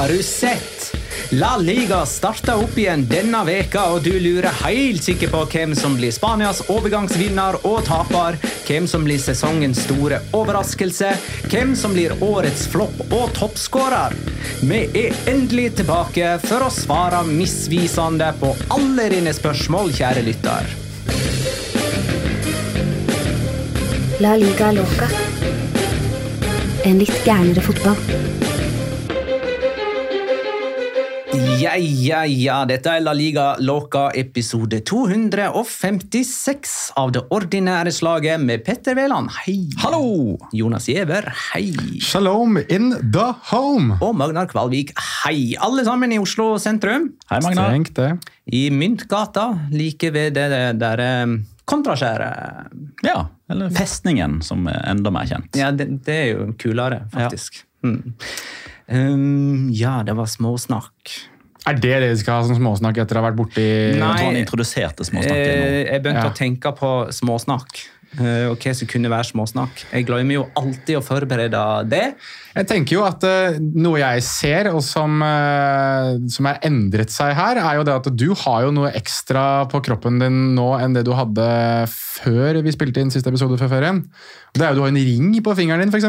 Har du sett? La Liga starta opp igjen denne veka, og du lurer helt sikkert på hvem som blir Spanias overgangsvinner og taper, hvem som blir sesongens store overraskelse, hvem som blir årets flopp og toppskårer. Vi er endelig tilbake for å svare misvisende på alle dine spørsmål, kjære lytter. La liga loca. En litt gærnere fotball. Ja, ja, ja, dette er La Liga Loca episode 256 av det ordinære slaget med Petter Veland. Hei. Hallo! Jonas Giæver. Hei. Shalom in the home! Og Magnar Kvalvik. Hei. Alle sammen i Oslo sentrum. Hei, Magnar. Strengt det. I Myntgata, like ved det der eh, kontraskjæret. Ja, eller Festningen, som er enda mer kjent. Ja, det, det er jo kulere, faktisk. Mm. Um, ja, det var småsnakk. Er det det de skal ha som småsnakk etter å ha vært borti Nei. Han introduserte småsnakk. Eh, Jeg begynte Ja. å tenke på småsnakk. eh, Og hva som kunne være småsnakk. Jeg glemmer jo alltid å forberede det. Jeg tenker jo at eh, Noe jeg ser, og som, uh, som er endret seg her, er jo det at du har jo noe ekstra på kroppen din nå enn det du hadde før vi spilte inn siste episode før ferien. Det er jo Du har en ring på fingeren din, f.eks.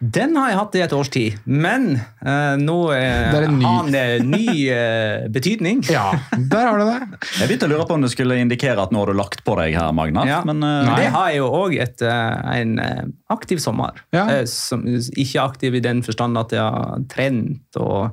Den har jeg hatt i et års tid, men uh, nå eh, Det er en ny- har den eh, ny uh, betydning. Ja, der har du det. Jeg begynte å lure på om det skulle indikere at nå har du lagt på deg her, Magnar. Ja. Men uh, Men det har jeg jo òg en eh, aktiv sommer. Ja. Eh, som, ikke aktiv i den forstand at jeg har trent og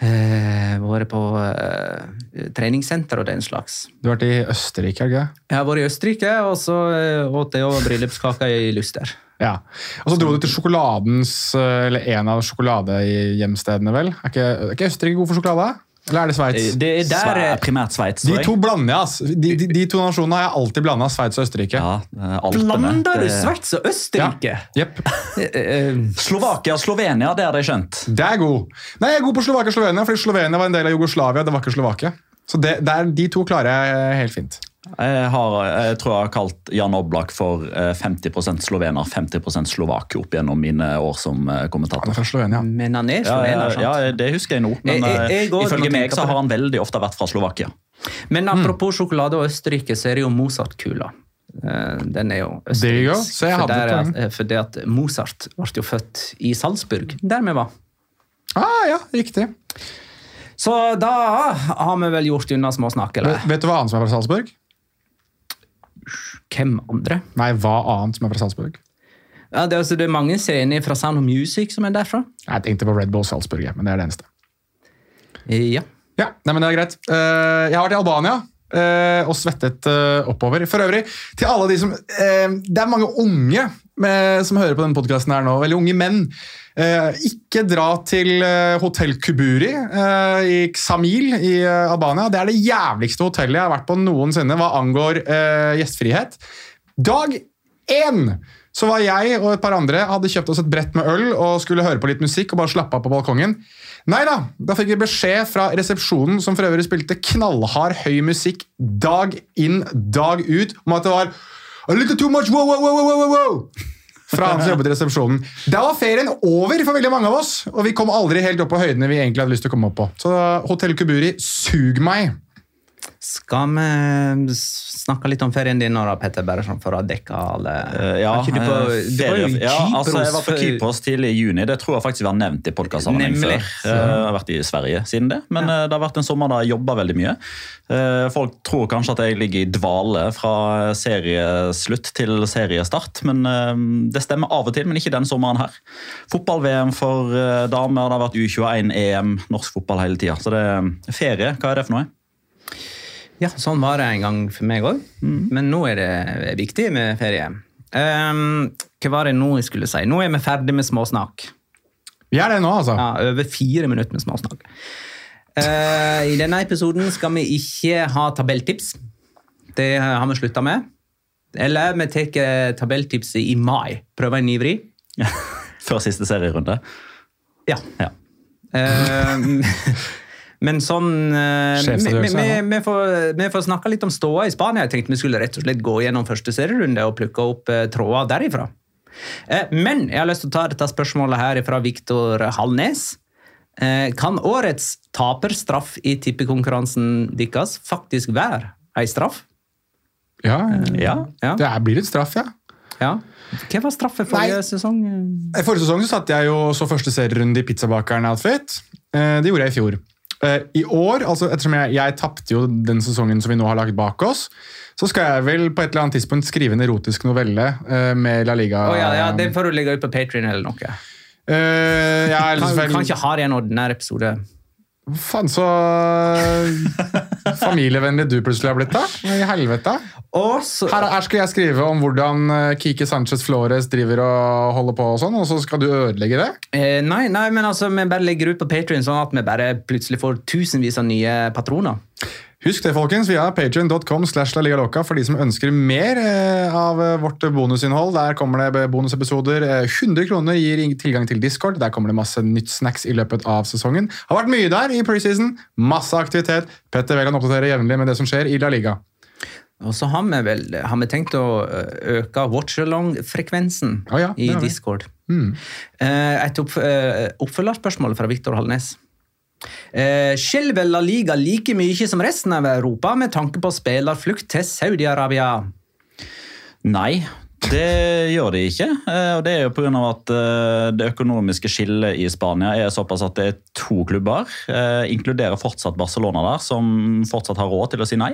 eh, vært på eh, treningssenter og den slags. Du har vært i Østerrike, er ikke? Jeg har vært i Østerrike, og så eh, åt jeg også bryllupskake i Luster. Ja. Og så dro du til sjokoladens, eh, eller en av sjokoladehjemstedene, vel? Er ikke, er ikke Østerrike god for sjokolade? Eller er det Sveits? Det er der Sve- eh, primært Sveits. De to blander jeg, ass. De, de, de to nasjonene har jeg alltid blanda, Sveits og Østerrike. Ja, eh, Blander du Sveits og Østerrike? Ja. Eh, eh, Slovakia og Slovenia, det hadde jeg skjønt. Det er god. Nei, Jeg er god på Slovakia og Slovenia, fordi Slovenia var en del av Jugoslavia. det var ikke Slovakia. Så det, det er, De to klarer jeg helt fint. Jeg, har, jeg tror jeg har kalt Jan Oblak for eh, 50 slovener, 50 slovak opp gjennom mine år som kommentator. Han er fra Slovenia. men han er slovener, sant? ja, det husker jeg nå, men Jeg- jeg- jeg eh, ifølge meg så har han veldig ofte vært fra Slovakia. Men apropos sjokolade og Østerrike, så er det jo Mozart-kula. Eh, Den er jo østerriksk. Så jeg For, hadde der, et poeng. er- for det at Mozart ble jo født i Salzburg, der vi var. Ah, ja, riktig. Så da har vi vel gjort unna småsnakk, eller? Vet, vet du hva annet som er fra Salzburg? Hvem andre? Nei, hva annet som er fra Salzburg? Ja, det, er altså, det er mange scener fra Sound of Music som er derfra. Jeg tenkte på Red Bull Salzburg, men det er det eneste. Ja. Ja, nei, men det er greit. Eh, jeg har vært i Albania eh, og svettet eh, oppover. For øvrig, til alle de som eh, Det er mange unge med, som hører på denne podkasten her nå. Veldig unge menn. Eh, ikke dra til eh, Hotell Kuburi eh, i Xamil i eh, Albania. Det er det jævligste hotellet jeg har vært på noensinne hva angår eh, gjestfrihet. Dag én så var jeg og et par andre hadde kjøpt oss et brett med øl og skulle høre på litt musikk og bare slappe av på balkongen. Nei da, da fikk vi beskjed fra resepsjonen, som for øvrig spilte knallhard høy musikk dag inn, dag ut, om at det var A little too much wow, wow, wow, wow, wow. Fra han som jobbet i resepsjonen. Da var ferien over for veldig mange av oss, og vi kom aldri helt opp på høydene vi egentlig hadde lyst til å komme opp på. Så Hotell Kuburi, sug meg! Skal vi snakke litt om ferien din nå, da, Petter? Bare sånn for å dekke alle uh, Ja, på, eh, ferie- ja, altså, jeg var på Kypros tidlig i juni. Det tror jeg faktisk vi har nevnt i podkastsammenheng før. Eh, Jeg har vært i Sverige siden det, men ja. det har vært en sommer da jeg jobba veldig mye. Folk tror kanskje at jeg ligger i dvale fra serieslutt til seriestart, men det stemmer av og til, men ikke denne sommeren her. Fotball-VM for damer, det har vært U21-EM, norsk fotball hele tida. Så det er ferie, hva er det for noe? Ja, sånn var det en gang for meg òg. Men nå er det viktig med ferie. Um, hva var det nå jeg skulle si? Nå er vi ferdig med småsnakk. Vi er det nå, altså. Ja, Over fire minutter med småsnakk. Uh, I denne episoden skal vi ikke ha tabelltips. Det har vi slutta med. Eller vi tar tabelltipset i mai. Prøver en ivrig. Før siste serierunde. Ja. Ja. Eh, men sånn eh, vi, vi, får, snakke litt om ståa i Spania. Jeg tenkte vi skulle rett og slett gå gjennom første serierunde og plukke opp eh, tråder derifra. Eh, men jeg har lyst til å ta dette spørsmålet her fra Viktor Hallnes. Eh, kan årets taperstraff i tippekonkurransen deres faktisk være ei straff? Ja, Ja. Ja. Det blir litt straff, ja. ja. Hva var straffen forrige Nei. sesong? I Forrige sesong så satt jeg jo så første serierunde i Pizzabakeren-outfit. Eh, Det gjorde jeg i fjor. Eh, I år, altså ettersom jeg, jeg tapte jo den sesongen som vi nå har lagt bak oss, så skal jeg vel på et eller annet tidspunkt skrive en erotisk novelle eh, med La Liga. Oh, ja, ja, Det får du legge ut på Patrion eller noe. Uh, jeg Kan, kan ikke ha det i en ordinær episode. Faen, så familievennlig du plutselig har blitt, da. I helvete. Så Her, her skal jeg skrive om hvordan Kiki Kike Sanchez Flores driver og holder på, og sånn, og så skal du ødelegge det? Eh, nei, nei, men altså, vi bare legger ut på Patreon sånn at vi bare plutselig får tusenvis av nye patroner. Husk det, folkens. Vi har patreon.com slash La Liga Loca for de som ønsker mer eh, av eh, vårt bonusinnhold. Der kommer det bonusepisoder. Eh, 100 kroner gir tilgang til Discord. Der kommer det masse nytt snacks i løpet av sesongen. Har vært mye der i preseason. Masse aktivitet. Petter Wæland oppdaterer jevnlig med det som skjer i La Liga. Og så har vi vel har vi tenkt å øke watch-along-frekvensen Å ja, i det. Discord. Mm. et opp, eh, oppfølgerspørsmål fra Viktor Hallnes. Eh, Skjelver La Liga like mye som resten av Europa med tanke på spillerflukt til Saudi-Arabia? Nei, det gjør de ikke. Eh, og Det er jo pga. at eh, det økonomiske skillet i Spania er såpass at det er to klubber. eh, Inkluderer fortsatt Barcelona der, som fortsatt har råd til å si nei.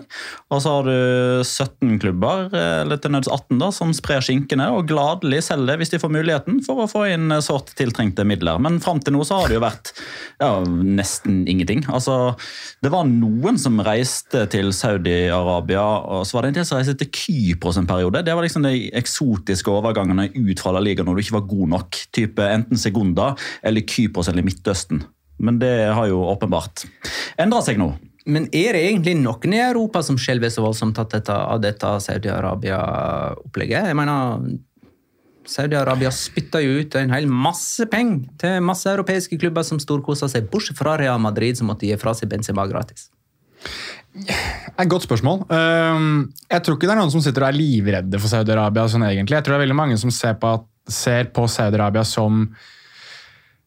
Og så har du 17 klubber, eller til nøds 18, da, som sprer skinkene og gladelig selger hvis de får muligheten for å få inn sårt tiltrengte midler. Men fram til nå så har det jo vært ja, nesten ingenting. Altså, det var noen som reiste til Saudi-Arabia, og så var det en del som reiste til Kypros en periode. Det var liksom det eksotiske overgangene ut fra La Liga når du ikke var god nok. Type enten Segunda eller Kypros eller Midtøsten. Men det har jo åpenbart endra seg nå. Men er det egentlig noen i Europa som skjelver så voldsomt av dette, dette Saudi-Arabia-opplegget? Jeg mener, Saudi-Arabia spytter jo ut en hel masse penger til masse europeiske klubber som storkoser seg, bortsett fra Real Madrid, som måtte gi fra seg Benzema gratis. Et godt spørsmål. Ehm, Jeg tror ikke det er noen som sitter og er livredde for Saudi-Arabia. sånn egentlig. Jeg tror det er veldig mange som ser på, på Saudi-Arabia som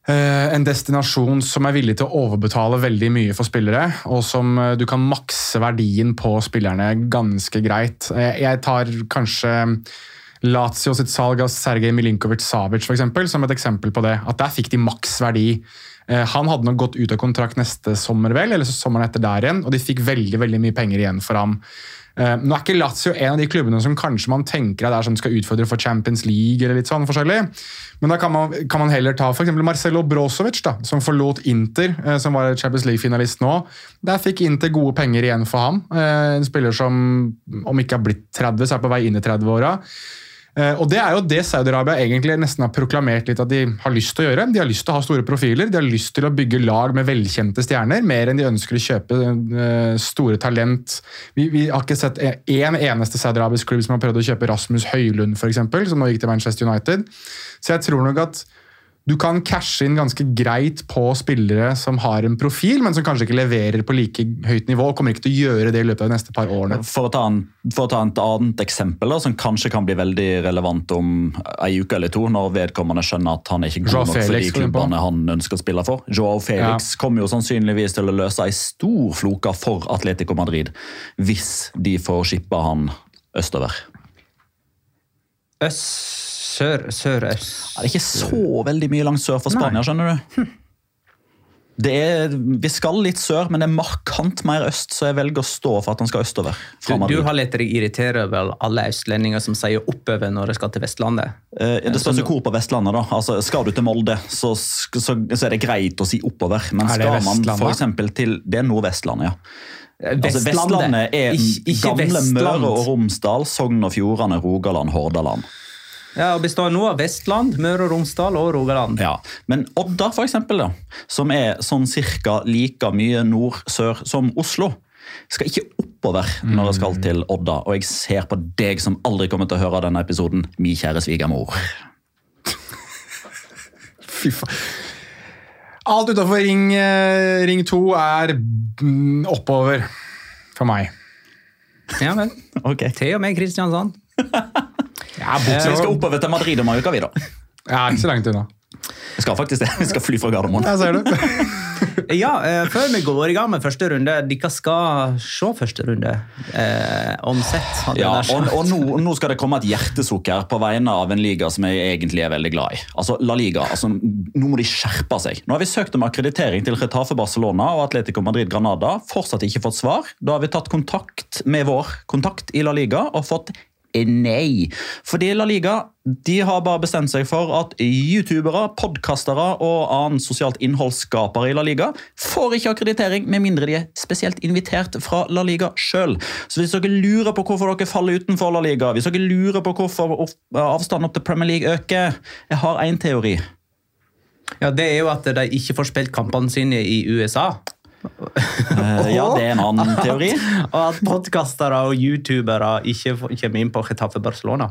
eh, en destinasjon som er villig til å overbetale veldig mye for spillere, og som eh, du kan makse verdien på spillerne ganske greit. Jeg, tar kanskje Lazio sitt salg av Sergej Milinkovic-Savic som et eksempel på det. At der fikk de maks verdi. Eh, Han hadde nok gått ut av kontrakt neste sommer, vel, eller sommeren etter der igjen, og de fikk veldig veldig mye penger igjen for ham. Eh, Nå er ikke Lazio en av de klubbene som kanskje man tenker er der som skal utfordre for Champions League, eller litt sånn forskjellig. Men da kan man, kan man heller ta eksempel Marcelo Brozovic, da, som forlot Inter, eh, som var Champions League-finalist nå. Der fikk Inter gode penger igjen for ham. En spiller som, om ikke har blitt 30, så er på vei inn i 30-åra. Eh, Og Det er jo det Saudi-Arabia egentlig nesten har proklamert litt at de har lyst til å gjøre. De har lyst til å ha store profiler, de har lyst til å bygge lag med velkjente stjerner, mer enn de ønsker å kjøpe eh, store talent. Vi, vi har ikke sett én eneste saudi-arabisk klubb som har prøvd å kjøpe Rasmus Høylund, eksempel, som nå gikk til Manchester United. Så jeg tror nok at du kan cashe inn ganske greit på spillere som har en profil, men som kanskje ikke leverer på like høyt nivå, og kommer ikke til å gjøre det i løpet av de neste par årene. For å ta, en, for å ta et annet eksempel, da, som kanskje kan bli veldig relevant om ei uke eller to, når vedkommende skjønner at han er ikke god Joao nok for Felix, de klubbene han ønsker å spille for. Joao Felix kommer jo sannsynligvis til å løse ei stor floke for Atletico Madrid hvis de får shippa han østover. Øst, sør, sør-øst. Ja, det er ikke så veldig mye langt sør for Spania, skjønner du. Det er, vi skal litt sør, men det er markant mer øst, så jeg velger å stå for at han skal østover. Du, du har litt deg irritert over alle østlendinger som sier oppover når de skal til Vestlandet. Eh, det spørs jo hvor på Vestlandet. da. Altså, skal du til Molde, så, så, så er det greit å si oppover. Men skal man f.eks. til Det er Nordvestlandet, ja. Altså, Vestlandet, Vestlandet er ikke, ikke gamle Vestland. Møre og Romsdal, Sogn og Fjordane, Rogaland, Hordaland. Ja, og består nå av Vestland, Møre og Romsdal og Rogaland. Ja. Men Odda, for eksempel, da, som er sånn cirka like mye nord-sør som Oslo, skal ikke oppover når jeg skal til Odda. Og jeg ser på deg som aldri kommer til å høre denne episoden, min kjære svigermor. Fy faen. Alt utafor ring, eh, ring 2 er mm, oppover for meg. Ja vel. Ok. Til og med Kristiansand. Ja, Så vi skal oppover til Madrid om en uke, vi, da. Ja, ikke så langt unna. Vi skal faktisk det. Vi skal fly fra Gardermoen. Jeg ser du. Ja, eh, før vi går i gang med første runde, dere skal se første runde. Eh, set, Ja, og, og nå, nå skal det komme et hjertesukk her på vegne av en liga som jeg egentlig er veldig glad i. Altså, La Liga, altså, Nå må de skjerpe seg. Nå har vi søkt om akkreditering til Retafe Barcelona og Atletico Madrid Granada. Fortsatt ikke fått svar. Da har vi tatt kontakt med vår kontakt i La Liga og fått nei. Fordi La Liga de har bare bestemt seg for at youtubere, podkastere og annen sosialt innholdsskapere i La Liga får ikke akkreditering med mindre de er spesielt invitert fra La Liga sjøl. Så hvis dere lurer på hvorfor dere faller utenfor La Liga, hvis dere lurer på hvorfor avstanden opp til Premier League øker Jeg har én teori. Ja, Det er jo at de ikke får spilt kampene sine i USA. Eh, ja, det er en annen teori. Og at podkastere og youtubere ikke kommer inn på Getafe Barcelona.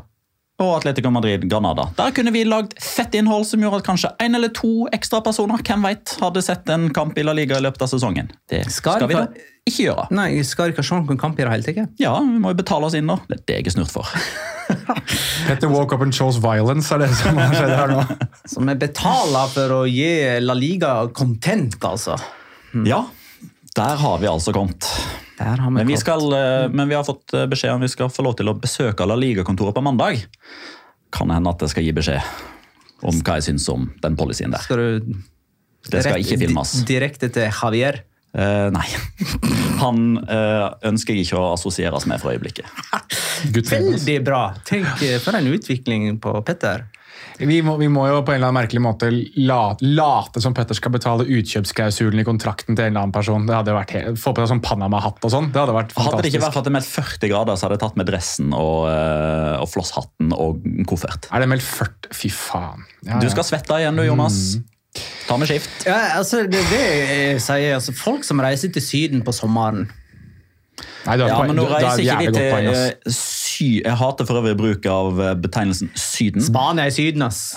Og Atletico Madrid Granada. Der kunne vi lagd fett innhold som gjorde at kanskje en eller to ekstra personer hvem vet, hadde sett en kamp i La Liga i løpet av sesongen. Det Skal skal, vi da ikke- gjøre. Nei, skal ikke se noen kamp i det hele tatt? Ja, vi må jo betale oss inn, da. Det er det jeg er snurt for. Petter woke up and chose violence, er det som har skjedd her nå. Så vi betaler for å gi La Liga content, altså. Ja, der har vi altså kommet. Vi Men vi, skal, eh, men vi har fått eh, beskjed om vi skal få lov til å besøke La Liga-kontoret på mandag. Kan hende at jeg skal gi beskjed om hva jeg syns om den policyen der. Skal du Det skal ikke filmes. Direkte til Javier. Uh, nei. Han uh, ønsker jeg ikke å assosieres med for øyeblikket. Veldig bra. Tenk for en utvikling på Petter. Vi må, vi må jo på en eller annen merkelig måte late, late som Petter skal betale utkjøpsklausulen i kontrakten til en eller annen person. Det hadde vært helt, Få på deg sånn Panama-hatt og sånn. Det hadde vært fantastisk. Hadde det ikke vært at det er meldt 40 grader, så hadde jeg tatt med dressen og, eh, og flosshatten og koffert. Er det meldt 40 Fy faen. Ja, Du ja. skal svette igjen du, Jonas. Ta med skift. Ja, altså, det, det jeg sier, altså, Folk som reiser til Syden på sommeren Nei, du har Ja, men nå reiser ikke vi til sy... Jeg hater for øvrig bruk av eh, betegnelsen Syden. Spania i Syden, ass.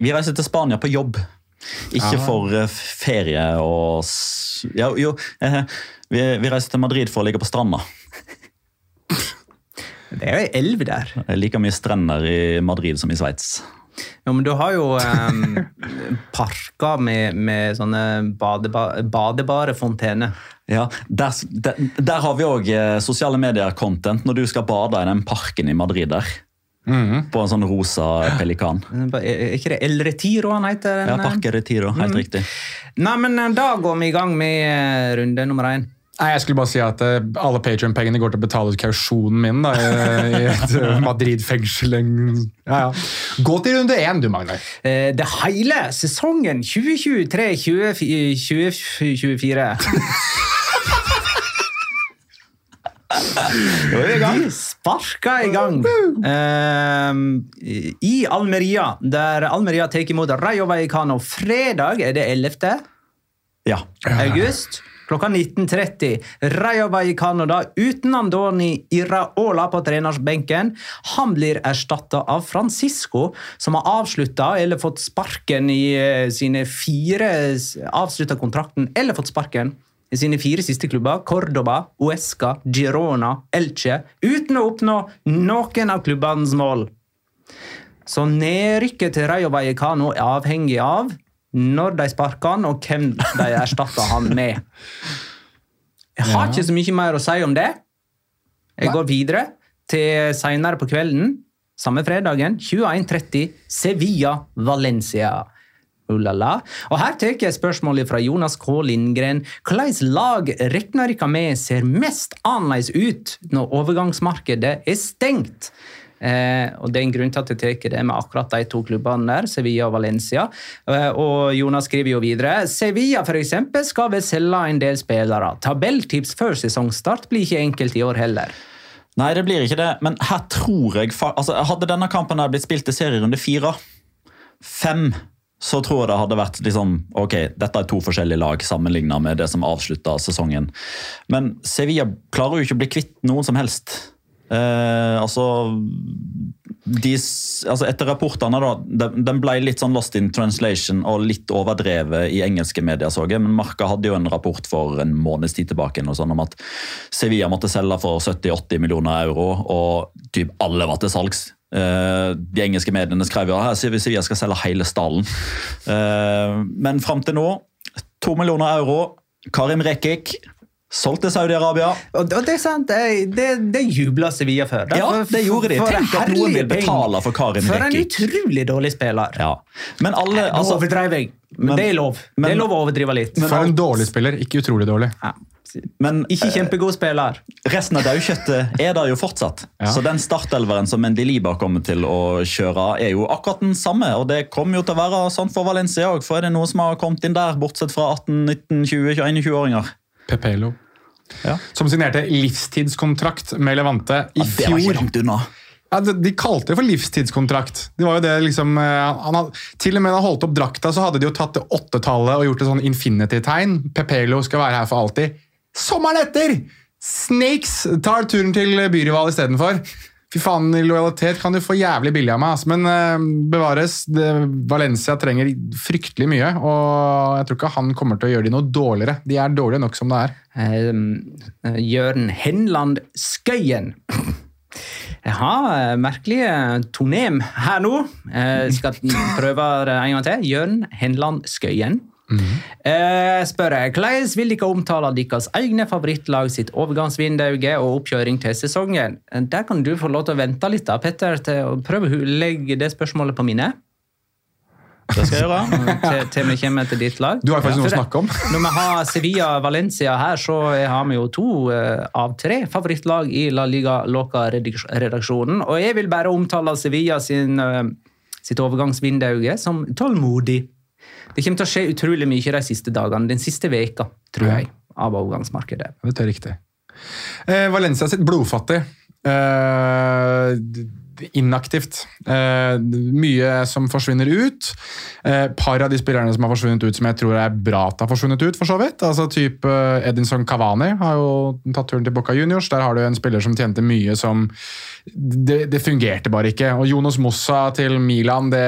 Vi reiser til Spania på jobb. Ikke Aha. for eh, ferie og ja, Jo, eh, vi, vi reiser til Madrid for å ligge på stranda. Det er jo ei elv der. Det er like mye strender i Madrid som i Sveits. Ja, men du har jo um, parker med, med sånne badeba badebare fontener. Ja, der, der, der har vi òg sosiale medier-content når du skal bade i den parken i Madrid der. På en sånn rosa pelikan. Er ikke det El Retiro han heter? Ja, den, Ja, Parque Retiro, helt riktig. Nei, men eh, Da går vi i gang med eh, runde nummer én. Nei, Jeg skulle bare si at eh, alle Patreon-pengene går til å betale ut kausjonen min da, i, i et eh, Madrid-fengsel. Ja, ja. Gå til runde én, du, Magnar. Eh, Det hele sesongen 2023-2024 De sparka i gang Ehm, i Almeria, der Almeria tar imot Rayo Vallecano fredag. Er det 11. Ja. august klokka 19.30. Rayo Vallecano da, uten Andoni Iraola på trenersbenken. Han blir erstatta av Francisco, som har avslutta eller fått sparken i eh, sine fire Avslutta kontrakten eller fått sparken i sine fire siste klubber. Cordoba, Uesca, Girona, Elche. Uten å oppnå noen av klubbenes mål. Så nedrykket til Rayo Vallecano er avhengig av når de sparker han, og hvem de erstatter han med. Jeg har ikke så mye mer å si om det. Jeg går videre til seinere på kvelden, samme fredagen, 21.30, Sevilla-Valencia. Ulala. Og Her tar jeg spørsmålet fra Jonas K. Lindgren. Hvilket lag regner dere med ser mest annerledes ut når overgangsmarkedet er stengt? Eh, og Det er en grunn til at jeg tar det med akkurat de to klubbene der, Sevilla og Valencia. Eh, og Jonas skriver jo videre Sevilla for eksempel, skal vel selge en del spillere. Tabelltips før sesongstart blir ikke enkelt i år heller. Nei, det blir ikke det, men her tror jeg altså, Hadde denne kampen blitt spilt i serierunde fire, fem, så tror jeg det hadde vært liksom Ok, dette er to forskjellige lag sammenlignet med det som avslutta sesongen. Men Sevilla klarer jo ikke å bli kvitt noen som helst. Eh, altså, de, altså Etter rapportene, da, den, ble litt sånn lost in translation og litt overdrevet i engelske medier, så jeg. Men Marka hadde jo en rapport for en måneds tid tilbake sånn om at Sevilla måtte selge for 70-80 millioner euro, og typ alle var til salgs. Eh, de engelske mediene skrev jo at Sevilla skal selge hele stallen. Eh, men fram til nå, to millioner euro. Karim Rekik solgt til Saudi-Arabia. Og det er sant, det, det, det jubla Sevilla for. Ja, det gjorde de. For Tenk at noen vil betale for Karim For en utrolig dårlig spiller. Ja. Men alle Nå altså, overdrev jeg, men, men- det er lov. men- det er lov å overdrive litt. For en dårlig spiller, ikke utrolig dårlig. ja. men Ikke eh, kjempegod spiller. resten av daukjøttet er der jo fortsatt. Ja. Så den startelveren som Mendiliba kommer til å kjøre, er jo akkurat den samme. Og det kommer jo til å være sånn for Valencia òg, for er det noe som har kommet inn der, bortsett fra 18-, 19-, 20-, 21-20-åringer? Pepelo. Ja. Som signerte livstidskontrakt med Levante i Ja, det var ikke fjor. langt unna. Ja, de, kalte det for livstidskontrakt. Det var jo det liksom, eh, han had, Til og med da han holdt opp drakta, så hadde de jo tatt det åttetallet og gjort et sånn infinity-tegn. Pepelo skal være her for alltid. Sommeren etter! Snakes tar turen til byrival istedenfor. Fy faen, lojalitet kan du få jævlig billig av meg. altså. Men uh, bevares, det, Valencia trenger fryktelig mye. Og jeg tror ikke han kommer til å gjøre de noe dårligere. De er dårlige nok som det er. Uh, Jørn Henland Skøyen. Jeg har eh, merkelige tonem her nå. Jeg skal prøve en gang til. Jørn Henland Skøyen. Eh, spør jeg, Hvordan vil dere omtale deres egne favorittlag sitt overgangsvindauge og oppkjøring til sesongen? Eh, Der kan du få lov til å vente litt, da, Petter, til å prøve å legge det spørsmålet på minnet. Det skal jeg gjøre. til, til vi kommer til ditt lag. Du har faktisk noe å snakke om. Når vi har Sevilla-Valencia her, så har vi jo to eh, av tre favorittlag i La Liga Loca-redaksjonen. Og jeg vil bare omtale Sevilla sin, eh, sitt overgangsvindu som tålmodig. Det kommer til å skje utrolig mye de siste dagene, den siste veka, tror jeg, av overgangsmarkedet. Det er riktig. Eh, Valencia sitt blodfattig. Eh, inaktivt. Eh, mye som forsvinner ut. Eh, par av de spillerne som har forsvunnet ut, som jeg tror er bra at har forsvunnet ut, for så vidt. Altså type eh, Edinson Cavani har jo tatt turen til Boca Juniors. Der har du en spiller som tjente mye som det, det fungerte bare ikke. Og Jonas Mossa til Milan, det,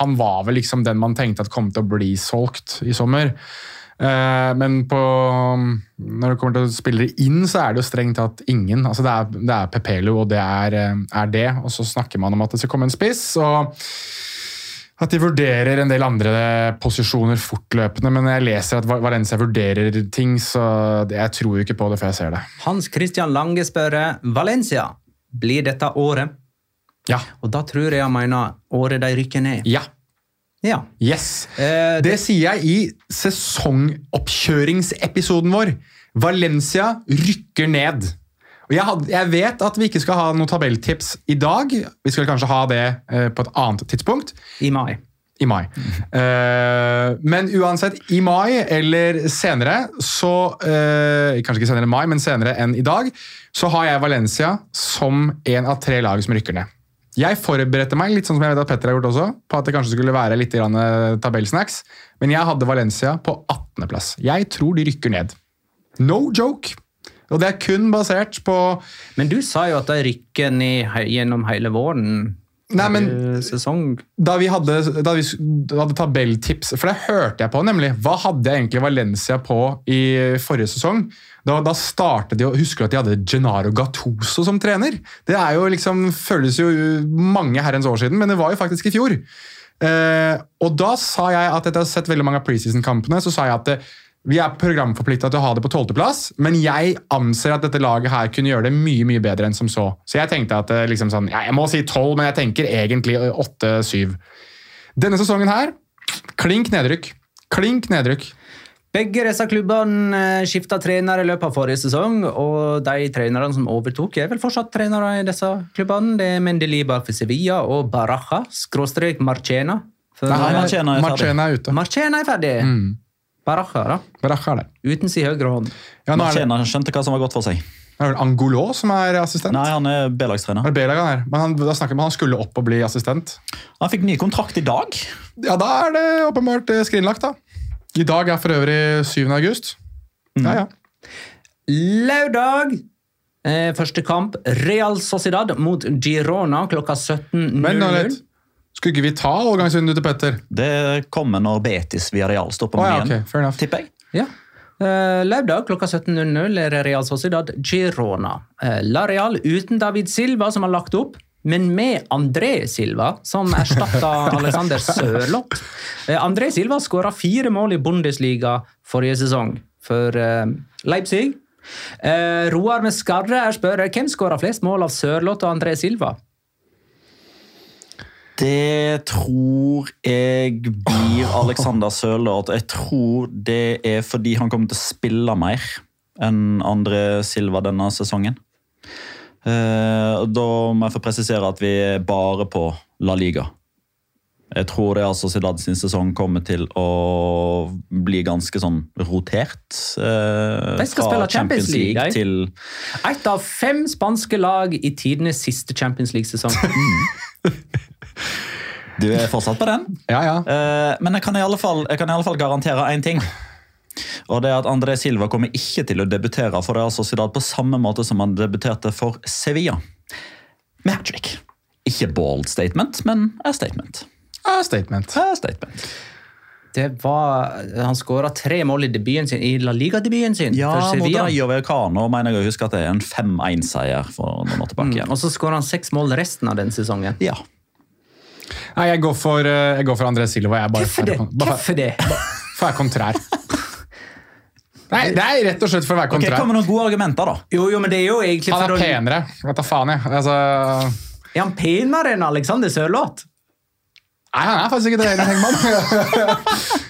han var vel liksom den man tenkte at kom til å bli solgt i sommer. Eh, men på, når det kommer til spillere inn, så er det jo strengt tatt ingen. Altså det, er, det er Pepelo, og det er, eh, er det. Og så snakker man om at det skal komme en spiss. og at de vurderer en del andre posisjoner fortløpende, men jeg leser at Valencia vurderer ting, så jeg tror jo ikke på det før jeg ser det. Hans Christian Lange spør Valencia, blir dette året? Ja. Og da tror jeg han mener året de rykker ned. Ja. Ja. Yes. Eh, Det sier jeg i sesongoppkjøringsepisoden vår. Valencia rykker ned. Jeg, had, jeg vet at vi ikke skal ha noen tabelltips i dag. Vi skal kanskje ha det eh, på et annet tidspunkt. I mai. I mai. Eh, men uansett, i mai eller senere, så eh, Kanskje ikke senere enn mai, men senere enn i dag, så har jeg Valencia som en av tre lag som rykker ned. Jeg forberedte meg litt sånn som jeg vet at Petter har gjort også, på at det kanskje skulle være litt eh, tabellsnacks, men jeg hadde Valencia på 18.-plass. Jeg tror de rykker ned. No joke! Og det er kun basert på Men du sa jo at de rykker ned gjennom hele våren. Nei, men Eh, da vi hadde, da vi hadde tabelltips, for det hørte jeg på nemlig. Hva hadde jeg egentlig Valencia på i forrige sesong? Da, da startet de, Husker du at de hadde Gennaro Gattuso som trener? Det er jo liksom, føles jo mange herrens år siden, men det var jo faktisk i fjor. Eh, og da sa jeg at etter å ha sett veldig mange av preseason-kampene, så sa jeg at det, vi er programforplikta til å ha det på tolvteplass, men jeg anser at dette laget her kunne gjøre det mye mye bedre enn som så. Så jeg tenkte at liksom sånn, jeg må si tolv, men jeg tenker egentlig åtte-syv. Denne sesongen her, klink nedrykk. Klink nedrykk. Begge disse klubbene skifta trener i løpet av forrige sesong, og de trenerne som overtok, er vel fortsatt trenere i disse klubbene. Det er Mendelibar for Sevilla og Baraja, skråstrek Marchena. For Nei, Marchena er ferdig. Er ute. Marchena er ferdig. Baraja, da. Baraja er. Uten sin høyre hånd. Ja, nå er det, Marchena skjønte hva som var godt for seg. Det er vel Angolo som er assistent. Nei, han er B-lagstrener. Er er. Men han, da snakker man han skulle opp og bli assistent. Han fikk ny kontrakt i dag. Ja, da er det åpenbart eh, skrinlagt, da. I dag er for øvrig 7. august. Ja, ja. Lørdag! Eh, første kamp Real Sociedad mot Girona klokka 17.00. Skulle ikke vi ta overgangsvinduet til Petter? Det kommer når Betis via Real står på oh, ja, okay. enough. Tipper jeg. Ja. Uh, lørdag klokka 17.00 er Real Sociedad Girona. Uh, La Real uten David Silva, som har lagt opp, men med André Silva, som erstatta Alexander Sørloth. Eh, André Silva skåra fire mål i Bundesliga forrige sesong for eh, Leipzig. Eh, Roar med skarre er spør hvem skåra flest mål av Sørloth og André Silva. Det tror jeg blir Alexander Sørloth. Jeg tror det er fordi han kommer til å spille mer enn andre Silva denne sesongen. Eh, da må jeg få presisere at vi er bare på La Liga. Jeg tror det er altså Zidane sin sesong kommer til å bli ganske sånn rotert. eh, De skal spille Champions League, League til Ett av fem spanske lag i tidenes siste Champions League-sesong. Du er fortsatt på den? Ja, ja. Eh, men jeg kan, i alle fall, jeg kan i alle fall garantere én ting. Og det er at André Silva kommer ikke til å debutere for Real Sociedad på samme måte som han debuterte for Sevilla. Med hat trick. Ikke bold statement, men a statement. A statement. A statement. Det var, Han skåra tre mål i debuten sin, i La Liga-debuten sin Ja, for Sevilla. mot Vallecano mener jeg å huske at det er en 5-1-seier for noen år tilbake. igjen. Og så skåra han seks mål resten av den sesongen. Ja. Nei, jeg går for, eh, jeg går for André Silva. Jeg er bare Hvorfor det? for- Hvorfor det? for å være kontrær. Nei, det er rett og slett for å være Ok, Okay, Kom med noen gode argumenter, da. Jo, jo, men det er jo egentlig Han er å penere. Vet da faen, jeg. Altså, Er han penere enn Alexander Sørloth? nei, han er faktisk ikke det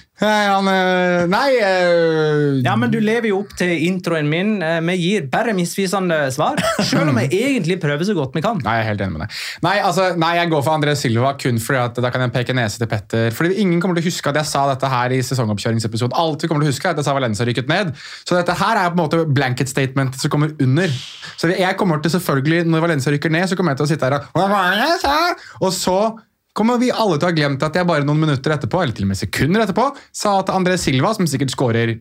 Nei, han eh, Nei eh, Ja, men du lever jo opp til introen min. Eh, Vi gir bare misvisende svar. Selv om jeg egentlig prøver så godt vi kan. Nei, jeg er helt enig med deg. Nei, altså, nei, jeg går for André Silva kun fordi at da kan jeg peke nese til Petter. Fordi Ingen kommer til å huske at jeg sa dette her i sesongoppkjøringsepisoden. Alt vi kommer til å huske er at jeg sa Valencia rykket ned. Så dette her er på en måte blanket statement som kommer under. Så jeg kommer til selvfølgelig, når Valencia rykker ned, så kommer jeg til å sitte her og? Og så kommer vi alle til å ha glemt at jeg bare noen minutter etterpå, eller til og med sekunder etterpå, sa at André Silva, som sikkert skårer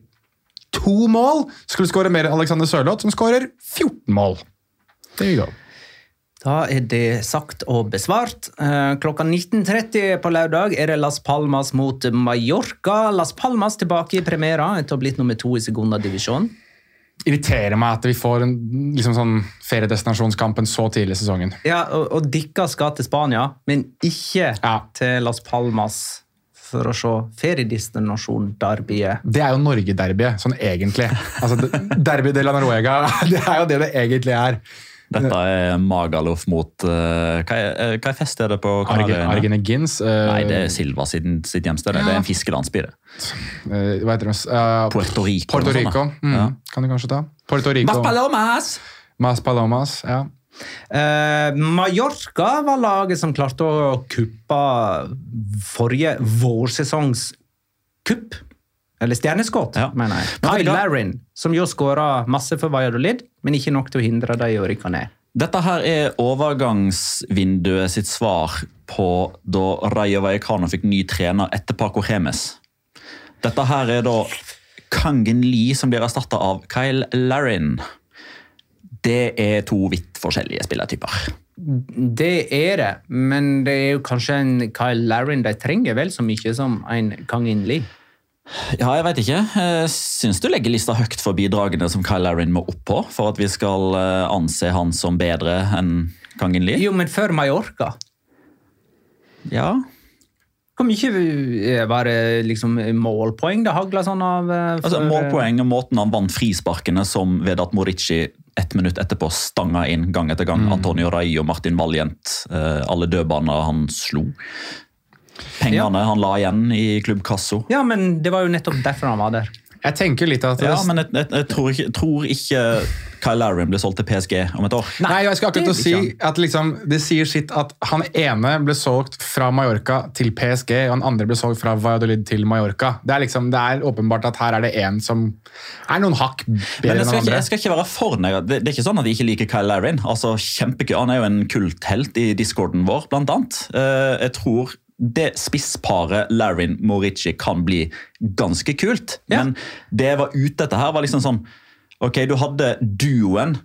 to mål, skulle skåre mer enn Alexander Sørloth, som skårer 14 mål. There you go. Da er det sagt og besvart. Eh, Klokka 19.30 på lørdag er det Las Palmas mot Mallorca. Las Palmas tilbake i premiera etter å ha blitt nummer to i segundadivisjon. Irriterer meg at vi får en liksom sånn feriedestinasjonskampen så tidlig i sesongen. Ja, og, og Dikka skal til Spania, men ikke Ja. til Las Palmas for å se feriedestinasjon-derbyet. Det er jo Norge-derbyet, sånn egentlig. Altså, Derby de la Noruega, det er jo det det egentlig er. Dette er Magaluf mot uh, hva, er, eh, hva er det på Kanariøyene? Argenegins. Uh, Nei, det er Silva sin, sitt hjemsted. Det er en fiskelandsby. det. Uh, Hva heter det? Uh, Puerto Rico. Puerto Rico. sånt, Mm. Ja. Kan du kanskje ta? Puerto Rico. Mas Palomas! Mas Palomas. Ja. Uh, Mallorca var laget som klarte å kuppe forrige vårsesongs kupp. Eller stjerneskudd, Ja. mener jeg. Kyle Larin, som jo skåra masse for Valladolid, men ikke nok til å hindre dem i å rykke ned. Dette her er overgangsvinduet sitt svar på da Rayo Vallecano fikk ny trener etter Paco Remes. Dette her er da Kangen Lee som blir erstatta av Kyle Larin. Det er to vidt forskjellige spillertyper. Det er det, men det er jo kanskje en Kyle Larin de trenger vel så mye som en Kang In Lee. Ja, jeg vet ikke. Jeg syns du legger lista høyt for bidragene som Kyle Larin må opp på, for at vi skal eh, anse han som bedre enn Kangen Lee? Jo, men før Mallorca Ja. Hvor mye eh, var det liksom målpoeng det hagla sånn av? For... Altså, målpoeng og måten han vant frisparkene som ved at Morici ett minutt etterpå stanga inn gang etter gang. Antonio Rai og Martin Valjent. eh, alle dødbaner han slo. Pengene han la igjen i Klubb Kasso. Ja, men det var jo nettopp derfor han var der. Jeg tenker litt at Ja, men jeg, jeg, jeg tror, ikke, tror ikke Kyle Larrin ble solgt til PSG om et år. Nei, jeg skal akkurat det å si at liksom, Det sier sitt at han ene ble solgt fra Mallorca til PSG, og han andre ble solgt fra Valladolid til Mallorca. Det er, liksom, det er åpenbart at her er det en som er noen hakk bedre enn andre. ikke, jeg skal ikke være for. Det, det er ikke sånn at jeg ikke liker Kyle Larrin. Altså. Han er jo en kulthelt i discorden vår, blant annet. Eh, jeg tror det spissparet Larin Morici kan bli ganske kult. Ja. Men det jeg var ute etter her, var liksom sånn Ok, du hadde duoen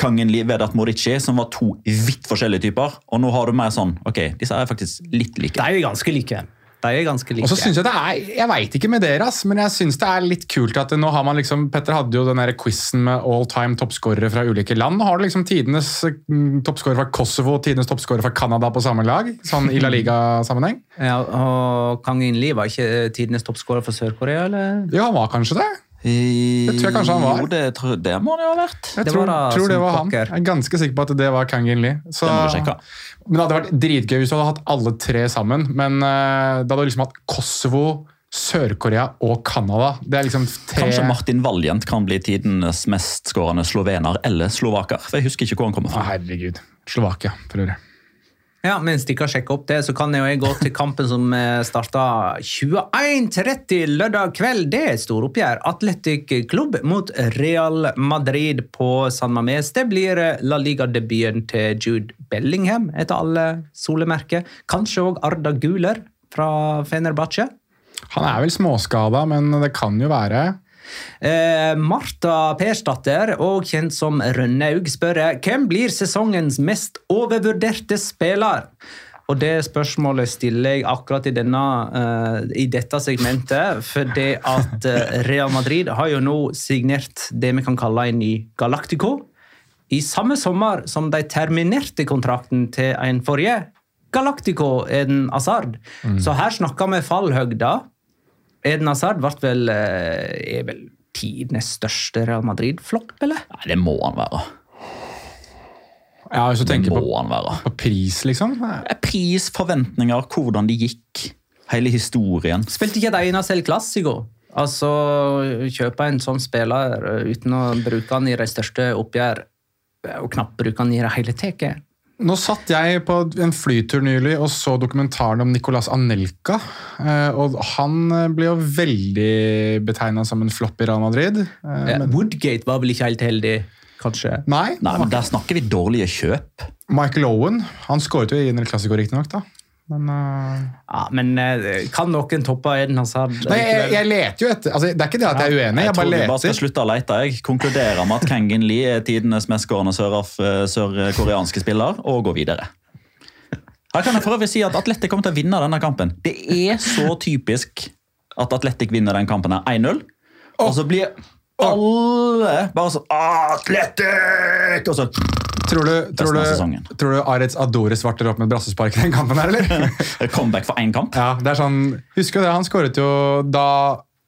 Kangen Vedat Morici, som var to vidt forskjellige typer. Og nå har du mer sånn Ok, disse er faktisk litt like. De er ganske like. De er ganske like. Og så synes Jeg det er, jeg vet ikke med dere, ass, men jeg synes det er litt kult at nå har man liksom, Petter hadde jo den quizen med all time toppskårere fra ulike land. Nå har du liksom tidenes mm, toppskårer fra Kosovo og tidenes toppskårer fra Canada på samme lag. sånn i La Liga-sammenheng. ja, og Kang In-Li var ikke tidenes toppskårer for Sør-Korea, eller? Ja, han var kanskje det. Det tror jeg kanskje han var. Jo, det, tror- det må det jo ha vært. Jeg Det tror, var da tror det var han. Jeg er ganske sikker på at det var Kang In Lee. Så, Det. Men det hadde vært dritgøy hvis du hadde hatt alle tre sammen. Men uh, da hadde du liksom hatt Kosovo, Sør-Korea og Canada. Det er liksom tre Kanskje Martin Valjent kan bli tidenes mestskårende slovener eller slovaker. for Jeg husker ikke hvor han kommer Å, fra. herregud. Slovakia, for øvrig. Ja, Mens de kan sjekke opp det, så kan jeg jo jeg gå til kampen som starta 21.30 lørdag kveld. Det er storoppgjør. Atletic Klubb mot Real Madrid på San Mames. Det blir La Liga-debuten til Jude Bellingham, etter alle solemerker. Kanskje òg Arda Guler fra Fenerbahçe. Han er vel småskada, men det kan jo være Eh, Marta Persdatter, og kjent som Rønnaug, spør hvem blir sesongens mest overvurderte spiller. Og det spørsmålet stiller jeg akkurat i, denne, uh, i dette segmentet, fordi at eh, Real Madrid har jo nå signert det vi kan kalle en ny Galactico. I samme sommer som de terminerte kontrakten til en forrige Galactico, Eden Mm. Så her snakker vi fallhøgda. Eden Hazard ble vel, eh, er vel tidenes største Real Madrid-flopp, eller? Nei, det må han være. Ja, Hvis du tenker på, på pris, liksom. Pris, forventninger, hvordan det gikk. Hele historien. Spilte ikke de eneste El Clásico? Altså, kjøpe en sånn spiller eh, uten å bruke han i de største oppgjør, eh, og knapt bruke han i det hele tatt. Nå satt jeg på en flytur nylig og så dokumentaren om Nicolas Anelka. eh, Og han eh, ble jo veldig betegna som en flopp i Real Madrid. eh, men- Woodgate var vel ikke helt heldig, kanskje? Nei, Nei, men Der snakker vi dårlige kjøp. Michael Owen han skåret jo i en klassiker, riktignok. Men uh... Ja, men eh, kan noen toppe Eden Hazard? Nei, jeg, jeg leter jo etter altså, Det er ikke det at jeg er uenig, Jeg jeg tror bare vi bare skal slutte å lete. Jeg konkluderer med at Kangin Lee er tidenes mestskårende sør- sørkoreanske spiller, og går videre. Her kan jeg for øvrig si at Atletic kommer til å vinne denne kampen. Det er så typisk at Atletic vinner den kampen her 1-0, og så blir alle bare sånn Atletic! Og så Tror du, tror, du, tror du Arets Adore svarter opp med brassespark i den kampen her, eller? comeback for én kamp. Ja, det er sånn, Husker du det, han skåret jo da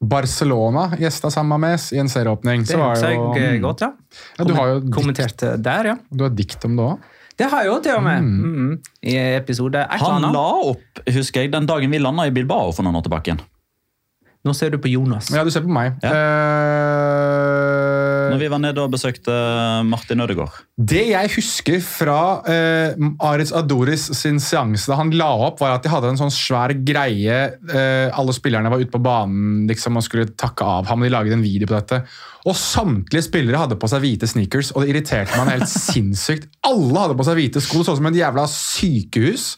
Barcelona gjesta San Mames i en serieåpning. Det Så var husker jo, jeg eh, godt, ja. ja, du har jo dikt, eh, der, ja. du har dikt om det òg. Det har jeg jo til og med. Mm. I episode et Han la opp husker jeg, den dagen vi landa i Bilbao for noen år tilbake. igjen. Nå ser du på Jonas. Ja, du ser på meg. Ja. Uh, Når vi var nede og besøkte Martin Ødegaard. Det jeg husker fra uh, Aritz Adoris sin seanse da han la opp, var at de hadde en sånn svær greie. Uh, alle spillerne var ute på banen liksom, og skulle takke av ham. De laget en video på dette. Og samtlige spillere hadde på seg hvite sneakers, og det irriterte meg helt sinnssykt. Alle hadde på seg hvite sko, sånn som et jævla sykehus.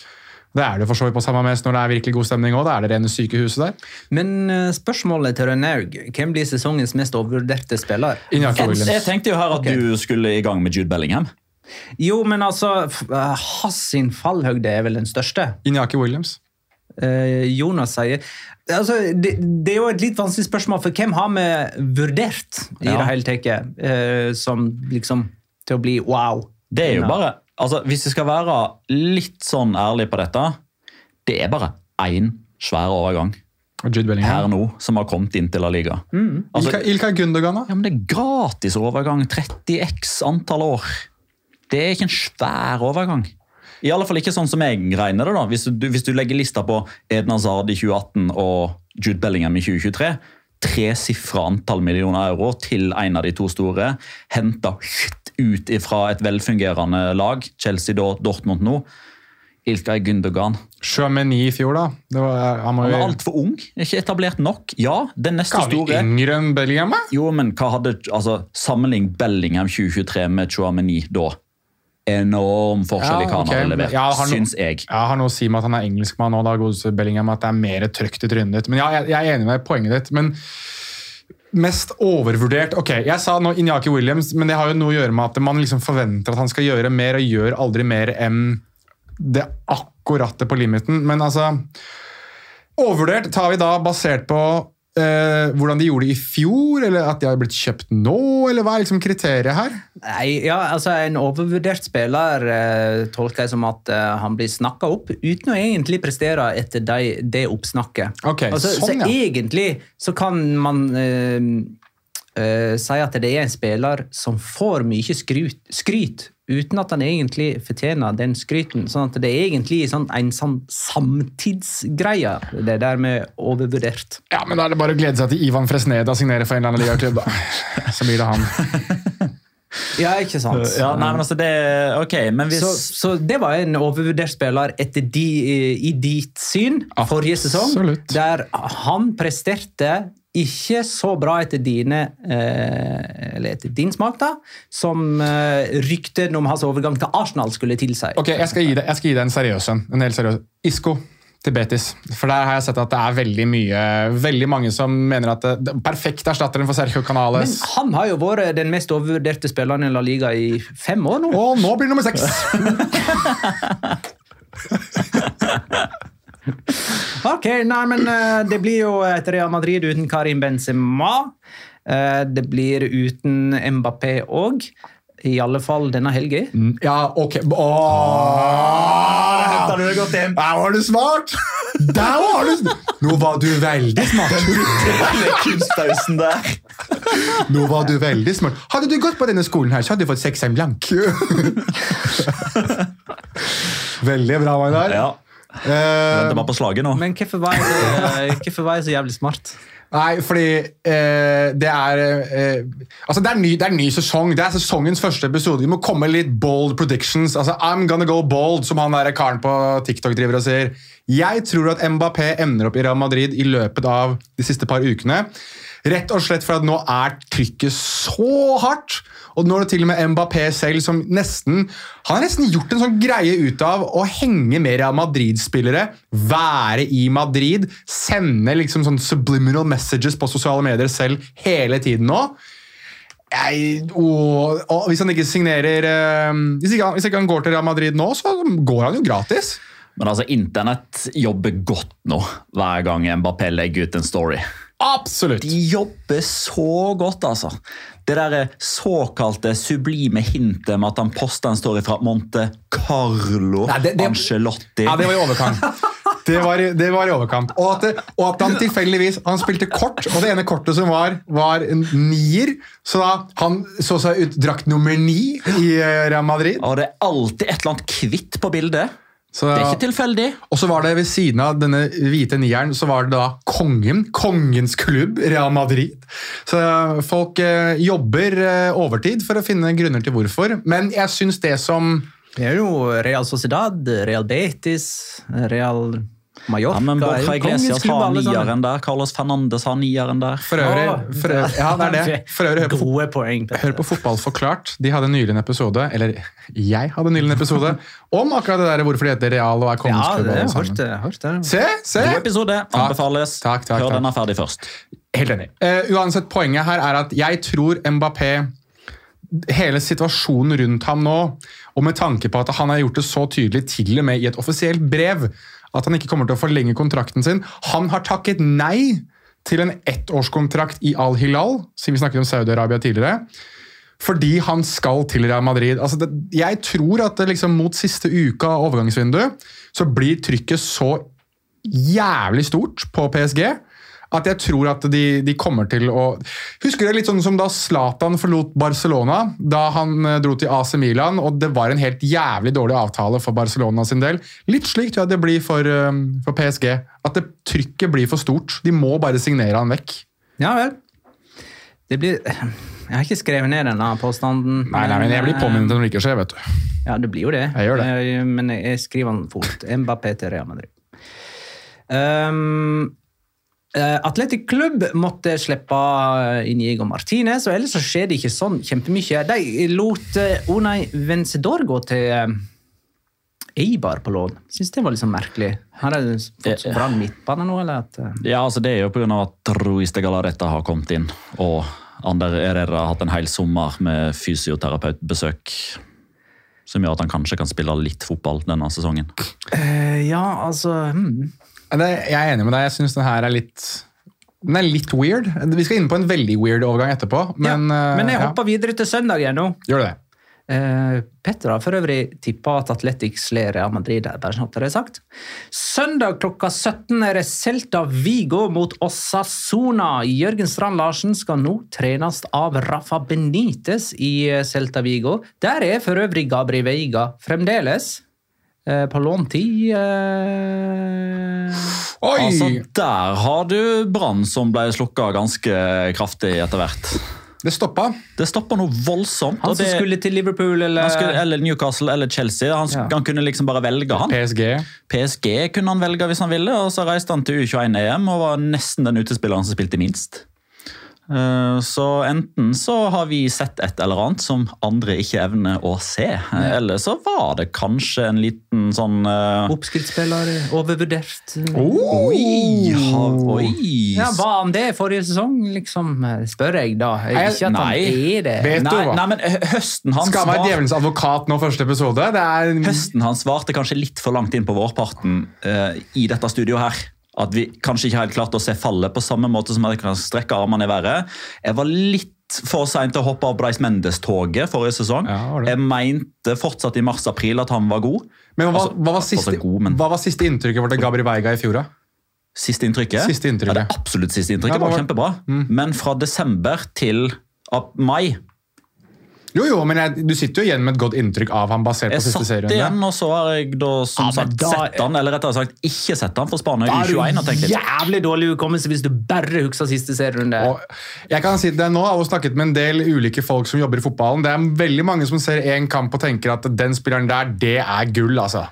Det er det for så vidt på samme mest når det er virkelig god stemning òg. Da er det rene sykehuset der. Men eh, spørsmålet til Rønnaug, hvem blir sesongens mest overvurderte spiller? Inyaki Williams. jeg tenkte jo her at okay. du skulle i gang med Jude Bellingham. Jo, men altså, eh, hans sin fallhøgde er vel den største. Inyaki Williams. Eh, Jonas sier altså, det, det er jo et litt vanskelig spørsmål, for hvem har vi vurdert i Ja. det hele tatt eh, som liksom til å bli wow? Det er jo bare, altså Hvis vi skal være litt sånn ærlig på dette, det er bare én svær overgang her nå som har kommet inn til La Liga. Altså, Ilka, Ilka Gundogan, da? ja, men Det er gratis overgang. 30 x antall år. Det er ikke en svær overgang. I alle fall ikke sånn som jeg regner det. da. Hvis du, hvis du legger lista på Eden Hazard i 2018 og Jude Bellingham i 2023, tresifra antall millioner euro til en av de to store, henta ut fra et velfungerende lag, Chelsea da, Dortmund nå. Ilkay Gundogan. Chouameni i fjor, da. Var, han må Han er altfor ung, ikke etablert nok. Ja, den neste han store yngre enn Bellingham? Jo, men hva hadde altså, Sammenlign Bellingham 2023 med Chouameni da. Enorm forskjell i hva han har levert, Ja, har no- syns jeg. Jeg har noe å si med at han er engelskmann nå, da, Bellingham, at det er mer trøkt i trynet ditt. Men ja, jeg, jeg er enig med poenget ditt. men Mest overvurdert Ok, jeg sa nå Inyaki Williams, men det har jo noe å gjøre med at man liksom forventer at han skal gjøre mer, og gjør aldri mer enn det akkurate på limiten. Men altså Overvurdert tar vi da basert på eh, hvordan de gjorde det i fjor, eller at de har blitt kjøpt nå, eller hva er liksom kriteriet her? Nei, ja, altså En overvurdert spiller eh, tolker jeg som at eh, han blir snakka opp uten å egentlig prestere etter de, det oppsnakket. Ok, altså, sånn, så ja. egentlig så kan man eh, sier at det er en spiller som får mye skryt, skryt uten at han egentlig fortjener den skryten. Sånn at det er egentlig sånn, en sånn samtidsgreie, det der med overvurdert. Ja, men Da er det bare å glede seg til Ivan Fresneda signerer for en eller annen ligaklubb. da. Så blir det han. Ja, ikke sant? Ja, nei, men altså det okay, men hvis Så, så det var en overvurdert spiller etter de, i ditt syn forrige sesong. Der han presterte ikke så bra etter dine eh, Eller etter din smak, da, som eh, ryktene om hans overgang til Arsenal skulle tilsi. Ok, jeg skal gi deg, skal gi deg en seriøs en. En helt seriøs. Isco til Betis. For der har jeg sett at det er veldig mye Veldig mange som mener at det, det perfekt erstatteren for Sergio Men han har jo vært den mest overvurderte spilleren i La Liga i fem år nå. Og nå blir det nummer seks! Ok, nei, men eh, Det blir jo et Real Madrid uten Karim Benzema. Eh, det blir uten Mbappé òg. I alle fall denne helga. Ja, ok. Åh! Henter du det godt inn? Der var du smart! Der var du Nå var du veldig smart. kunstpausen der. Nå var du veldig smart. Hadde du gått på denne skolen, her, så hadde du fått seks en blank. veldig bra, Magnar. Ja, Eh, det var på slaget nå. Men hvorfor var jeg eh, hvorfor var jeg så jævlig smart? Nei, fordi eh, det er eh, Altså, det er, ny, det er ny sesong. Det er sesongens første episode. Vi må komme litt bold predictions. Altså, I'm gonna go bold, som han der karen på TikTok driver og sier. Jeg tror at Mbappé ender opp i Real Madrid i løpet av de siste par ukene. Rett og slett for at nå er trykket så hardt. Og nå er det til og med Mbappé selv som nesten Han har nesten gjort en sånn greie ut av å henge med Real Madrid-spillere, være i Madrid, sende liksom sånn subliminal messages på sosiale medier selv hele tiden nå. Jeg, og, og hvis han ikke signerer eh, hvis, ikke, han- hvis ikke han går til Real Madrid nå, så går han jo gratis. Men altså, internett jobber godt nå hver gang Mbappé legger ut en story. Absolutt. De jobber så godt, altså. Det der såkalte sublime hintet med at han posta en story fra Monte Carlo Nei, det- det- Ancelotti. Ja, det var i overkant. Det var, det var i overkant. Og at, det, og at han tilfeldigvis Han spilte kort, og det ene kortet som var, var en nier. Så da han så seg ut drakt nummer ni i eh, Real Madrid. Og det er alltid et eller annet hvitt på bildet. Så, Det er ikke tilfeldig. og så var det ved siden av denne hvite nieren så var det da kongen. Kongens klubb, Real Madrid. Så folk eh, jobber eh, overtid for å finne grunner til hvorfor. Men jeg syns det som Det er jo Real Sociedad, Real Betis, Real Mallorca Ja, men er Borja jo Iglesias har nieren der. Carlos Fernandes har nieren der. For øvrig, Å, for øvrig Ja, det er det. For øvrig, hør på Gode poeng. Hør på Fotball forklart. De hadde nylig en episode, eller jeg hadde nylig en episode, om akkurat det der hvorfor de heter Real og er Ja, det hørt. det, hørt det. Se, se! God episode. Anbefales. Takk, takk, Hør takk. den er ferdig først. Helt enig. Uh, uansett, poenget her er at jeg tror Mbappé Hele situasjonen rundt ham nå, og med tanke på at han har gjort det så tydelig til og med i et offisielt brev, at han ikke kommer til å forlenge kontrakten sin Han har takket nei til en ettårskontrakt i Al-Hilal, siden vi snakket om Saudi-Arabia tidligere. Fordi han skal til Real Madrid. Altså det, jeg tror at liksom mot siste uka av overgangsvinduet så blir trykket så jævlig stort på PSG at jeg tror at de, de kommer til å Husker dere litt sånn som da Zlatan forlot Barcelona? Da han eh, dro til AC Milan, og det var en helt jævlig dårlig avtale for Barcelona sin del. Litt slik tror jeg det blir for, eh, for PSG. At det, trykket blir for stort. De må bare signere han vekk. Ja vel. Det blir Jeg har ikke skrevet ned denne påstanden. Nei, nei, men jeg blir påminnet når det ikke skjer, vet du. Ja, det blir jo det. Jeg gjør det. Eh, Men jeg skriver den fort. Mbappé til Real Madrid. Um, eh, Athletic Club måtte slippe Inigo Martinez, og ellers så skjer det ikke sånn kjempemye. De lot eh, Unai Vencedor gå til eh, Eibar på lån. Syns det var litt sånn merkelig. Har de fått så bra midtbane nå, eller? At, eh, Ja, altså Det er jo pga. at Ruiz de Galareta har kommet inn, og Ander Herrera har hatt en hel sommer med fysioterapeutbesøk. Som gjør at han kanskje kan spille litt fotball denne sesongen. Uh, ja, altså hmm. Jeg er enig med deg. Jeg syns den her er litt den er litt weird. Vi skal inn på en veldig weird overgang etterpå. Men, ja. eh, men jeg ja. hopper videre til søndag igjen nå. Gjør du det? Eh, Petter har for øvrig tippa at Atletic slår Real Madrid. bare sånn at det er sagt. Søndag klokka 17 er det Celta Vigo mot Osasuna. Jørgen Strand Larsen skal nå trenes av Rafa Benitez i eh, Celta Vigo. Der er for øvrig Gabri Veiga fremdeles. Eh, På låntid eh, Oi! Altså, Der har du Brann som ble slukka ganske kraftig etter hvert. Det stoppa. Det stopper noe voldsomt. Han som det, skulle til Liverpool, eller skulle, eller Newcastle eller Chelsea. Han, Ja. han kunne liksom bare velge, han. PSG. PSG kunne han velge hvis han ville, og så reiste han til U21-EM og var nesten den utespilleren som spilte minst. Eh, Så enten så har vi sett et eller annet som andre ikke evner å se, eller så var det kanskje en liten sånn uh... oppskrittsspiller overvurdert. Oi! oi. Ja, Hva han det forrige sesong, liksom? Spør jeg, da. Jeg, Ikke at nei. han er det. Vet du Nei, hva? nei, men høsten hans Skal være var- djevelens advokat nå, første episode. Det er Høsten hans varte kanskje litt for langt inn på vårparten uh, i dette studioet her. At vi kanskje ikke helt klarte å se fallet på samme måte som jeg kan strekke armene i været. Jeg var litt for seint til å hoppe av Bryce Mendes-toget forrige sesong. Ja, jeg mente fortsatt i mars-april at han var god. Men hva, Altså, hva, var siste, god, men- hva var siste inntrykket vårt av Gabri Veiga i fjor? da? Siste inntrykket? Siste inntrykket. Ja, det absolutt siste inntrykket Ja, var var- kjempebra. Men fra desember til mai Jo, jo, men jeg, du sitter jo igjen med et godt inntrykk av ham basert på siste serien. Jeg satt igjen, og så har jeg da som Ja, sagt da- sett han, eller rettere sagt ikke sett han for Spania i har du 21 og tenkt litt. jævlig dårlig hukommelse hvis du bare husker siste serierunde. Jeg kan si det nå, jeg har snakket med en del ulike folk som jobber i fotballen. Det er veldig mange som ser én kamp og tenker at den spilleren der, det er gull. altså.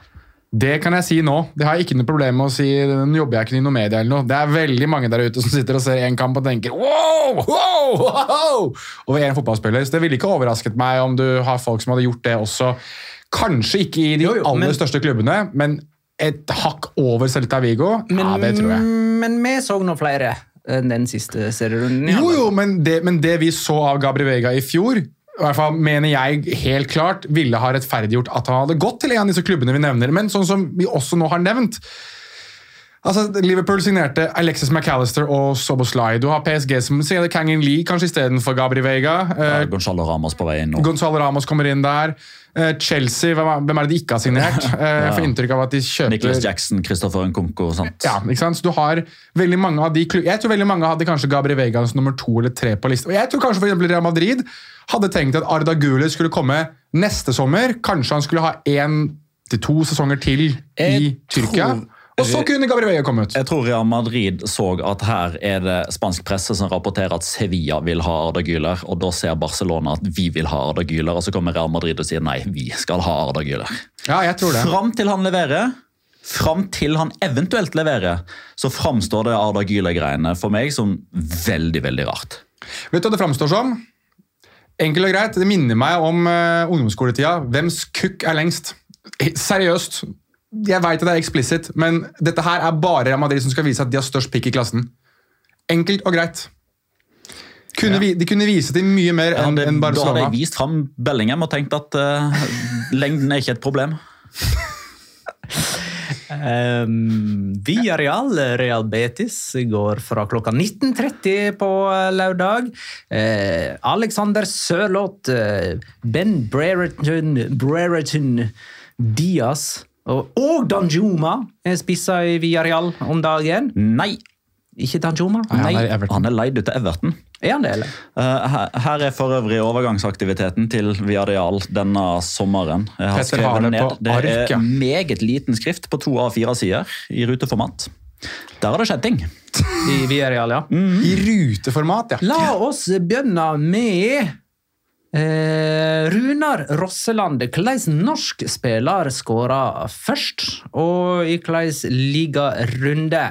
Det kan jeg si nå. Det har jeg ikke noe problem med å si. Nå jobber jeg ikke i noe medie eller noe. Det er veldig mange der ute som sitter og ser én kamp og tenker wow, wow, wow, over én fotballspiller. Så det ville ikke overrasket meg om du har folk som hadde gjort det også. Kanskje ikke i de Jo, jo, aller men- største klubbene, men et hakk over Celta Vigo, ja, det tror jeg. Men vi så nå flere enn den siste serierunden. Jo, jo, men det, men det vi så av Gabri Vega i fjor, i hvert fall mener jeg helt klart, ville ha rettferdiggjort at han hadde gått til en av disse klubbene vi nevner. Men sånn som vi også nå har nevnt Altså, Liverpool signerte Alexis McAllister og Soboslai. Du har PSG som sier Kangin Lee kanskje istedenfor Gabri Veiga. Eh, Gonzalo Ramos på vei inn nå. Gonzalo Ramos kommer inn der. Eh, Chelsea, hvem er hvem er det de ikke har signert? Eh, Jeg får inntrykk av at de kjøper Nicholas Jackson, Christopher Nkunko og sånt. Ja, ikke sant? Så du har veldig mange av de klu- Jeg tror veldig mange hadde kanskje Gabri Veiga som nummer to eller tre på lista. Og jeg tror kanskje for Real Madrid hadde tenkt at Arda Gule skulle komme neste sommer. Kanskje han skulle ha én til to sesonger til i Jeg Tyrkia. tror- Og så kunne Gabriel komme ut. Jeg tror Real Madrid så at her er det spansk presse som rapporterer at Sevilla vil ha Arda Güler, og da ser Barcelona at vi vil ha Arda Güler, og så kommer Real Madrid og sier nei, vi skal ha Arda Güler. Ja, jeg tror det. Fram til han leverer, fram til han eventuelt leverer, så framstår det Arda Güler-greiene for meg som veldig, veldig rart. Vet du hva det framstår som? Enkelt og greit, Det minner meg om uh, ungdomsskoletida. Hvems kukk er lengst? Eh, Seriøst. Jeg veit det er explicit, men dette her er bare Real Madrid som skal vise at de har størst pikk i klassen. Enkelt og greit. Kunne vi, de kunne vise til mye mer enn bare enn da hadde jeg vist fram Bellingham og tenkt at uh, lengden er ikke et problem. Um, via Real Betis, går fra klokka 19.30 på eh, lørdag. Eh, Alexander Sørloth, eh, Ben Brereton, Brereton Diaz og, og Danjuma er spissa i Villarreal om dagen. Nei, Ikke Danjuma? Nei, han er han er leid ut til Everton. Er han det, eller? Eh, her, er for øvrig overgangsaktiviteten til Villarreal denne sommeren. Jeg har skrevet på ned. Det er meget liten skrift på to av fire sider i ruteformat. Der har det skjedd ting. I Villarreal, ja. I ruteformat, ja. La oss begynne med eh, Runar Rosseland. Hvilken norsk spiller skåra først, og i hvilken ligarunde?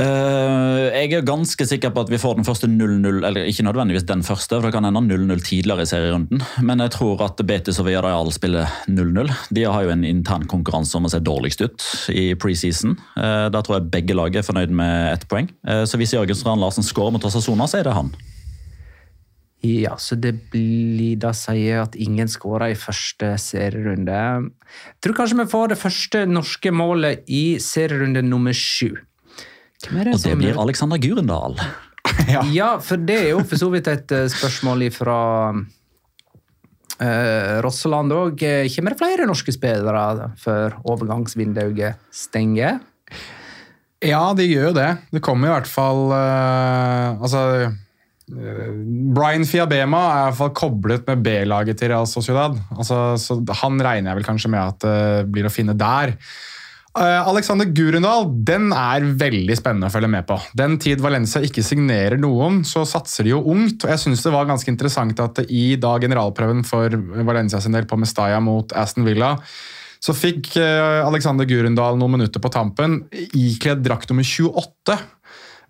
Eh, jeg er ganske sikker på at vi får den første 0-0, eller ikke nødvendigvis den første, for det kan hende 0-0 tidligere i serierunden. Men jeg tror at Betis og Villarreal spiller 0-0. De har jo en intern konkurranse om å se dårligst ut i preseason. Uh, da tror jeg begge lag er fornøyd med ett poeng. Eh, så hvis Jørgen Strand Larsen skårer mot Osasona, så er det han. Ja, så det blir da sier at ingen skåra i første serierunde. Jeg tror kanskje vi får det første norske målet i serierunde nummer sju. Hvem er det Og det som- blir Alexander Gurendal. Ja, for det er jo for så vidt et eh, spørsmål fra uh, Rosseland òg. Kommer det flere norske spillere før overgangsvinduet stenger? Ja, de gjør jo det. Det kommer i hvert fall uh, Altså eh, Brian Fiabema er i hvert fall koblet med B-laget til Real Sociedad. Altså, så han regner jeg vel kanskje med at det blir å finne der. Eh, Alexander Gurendal den er veldig spennende å følge med på. Den tid Valencia ikke signerer noen, så satser de jo ungt. og Jeg synes det var ganske interessant at i da generalprøven for Valencia sin del på Mestalla mot Aston Villa, så fikk eh, Alexander Gurendal noen minutter på tampen ikledd drakt nummer 28.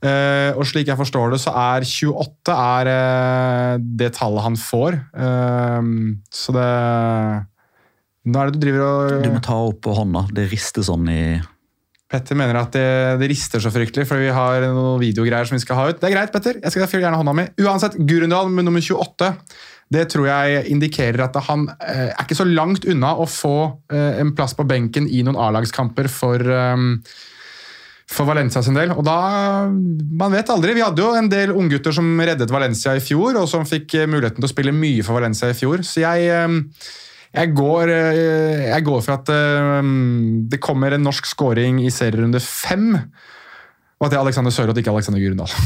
Eh, og slik jeg forstår det, så er 28 er, uh, det tallet han får. Uh, så det Nå er det du driver og Du må ta opp på hånda. Det rister sånn i Petter mener at det, det rister så fryktelig, for vi har noen videogreier som vi skal ha ut. Det er greit, Petter. Jeg skal fylle gjerne hånda mi. Uansett, Gurundal med nummer 28. Det tror jeg indikerer at han er ikke så langt unna å få en plass på benken i noen A-lagskamper for, eh, for Valencia sin del. Og da Man vet aldri. Vi hadde jo en del unggutter som reddet Valencia i fjor, og som fikk eh, muligheten til å spille mye for Valencia i fjor. Så jeg eh, jeg går, eh, jeg går for at det kommer en norsk scoring i serierunde fem. Og at det er Alexander Sørloth, ikke Alexander Gurendal.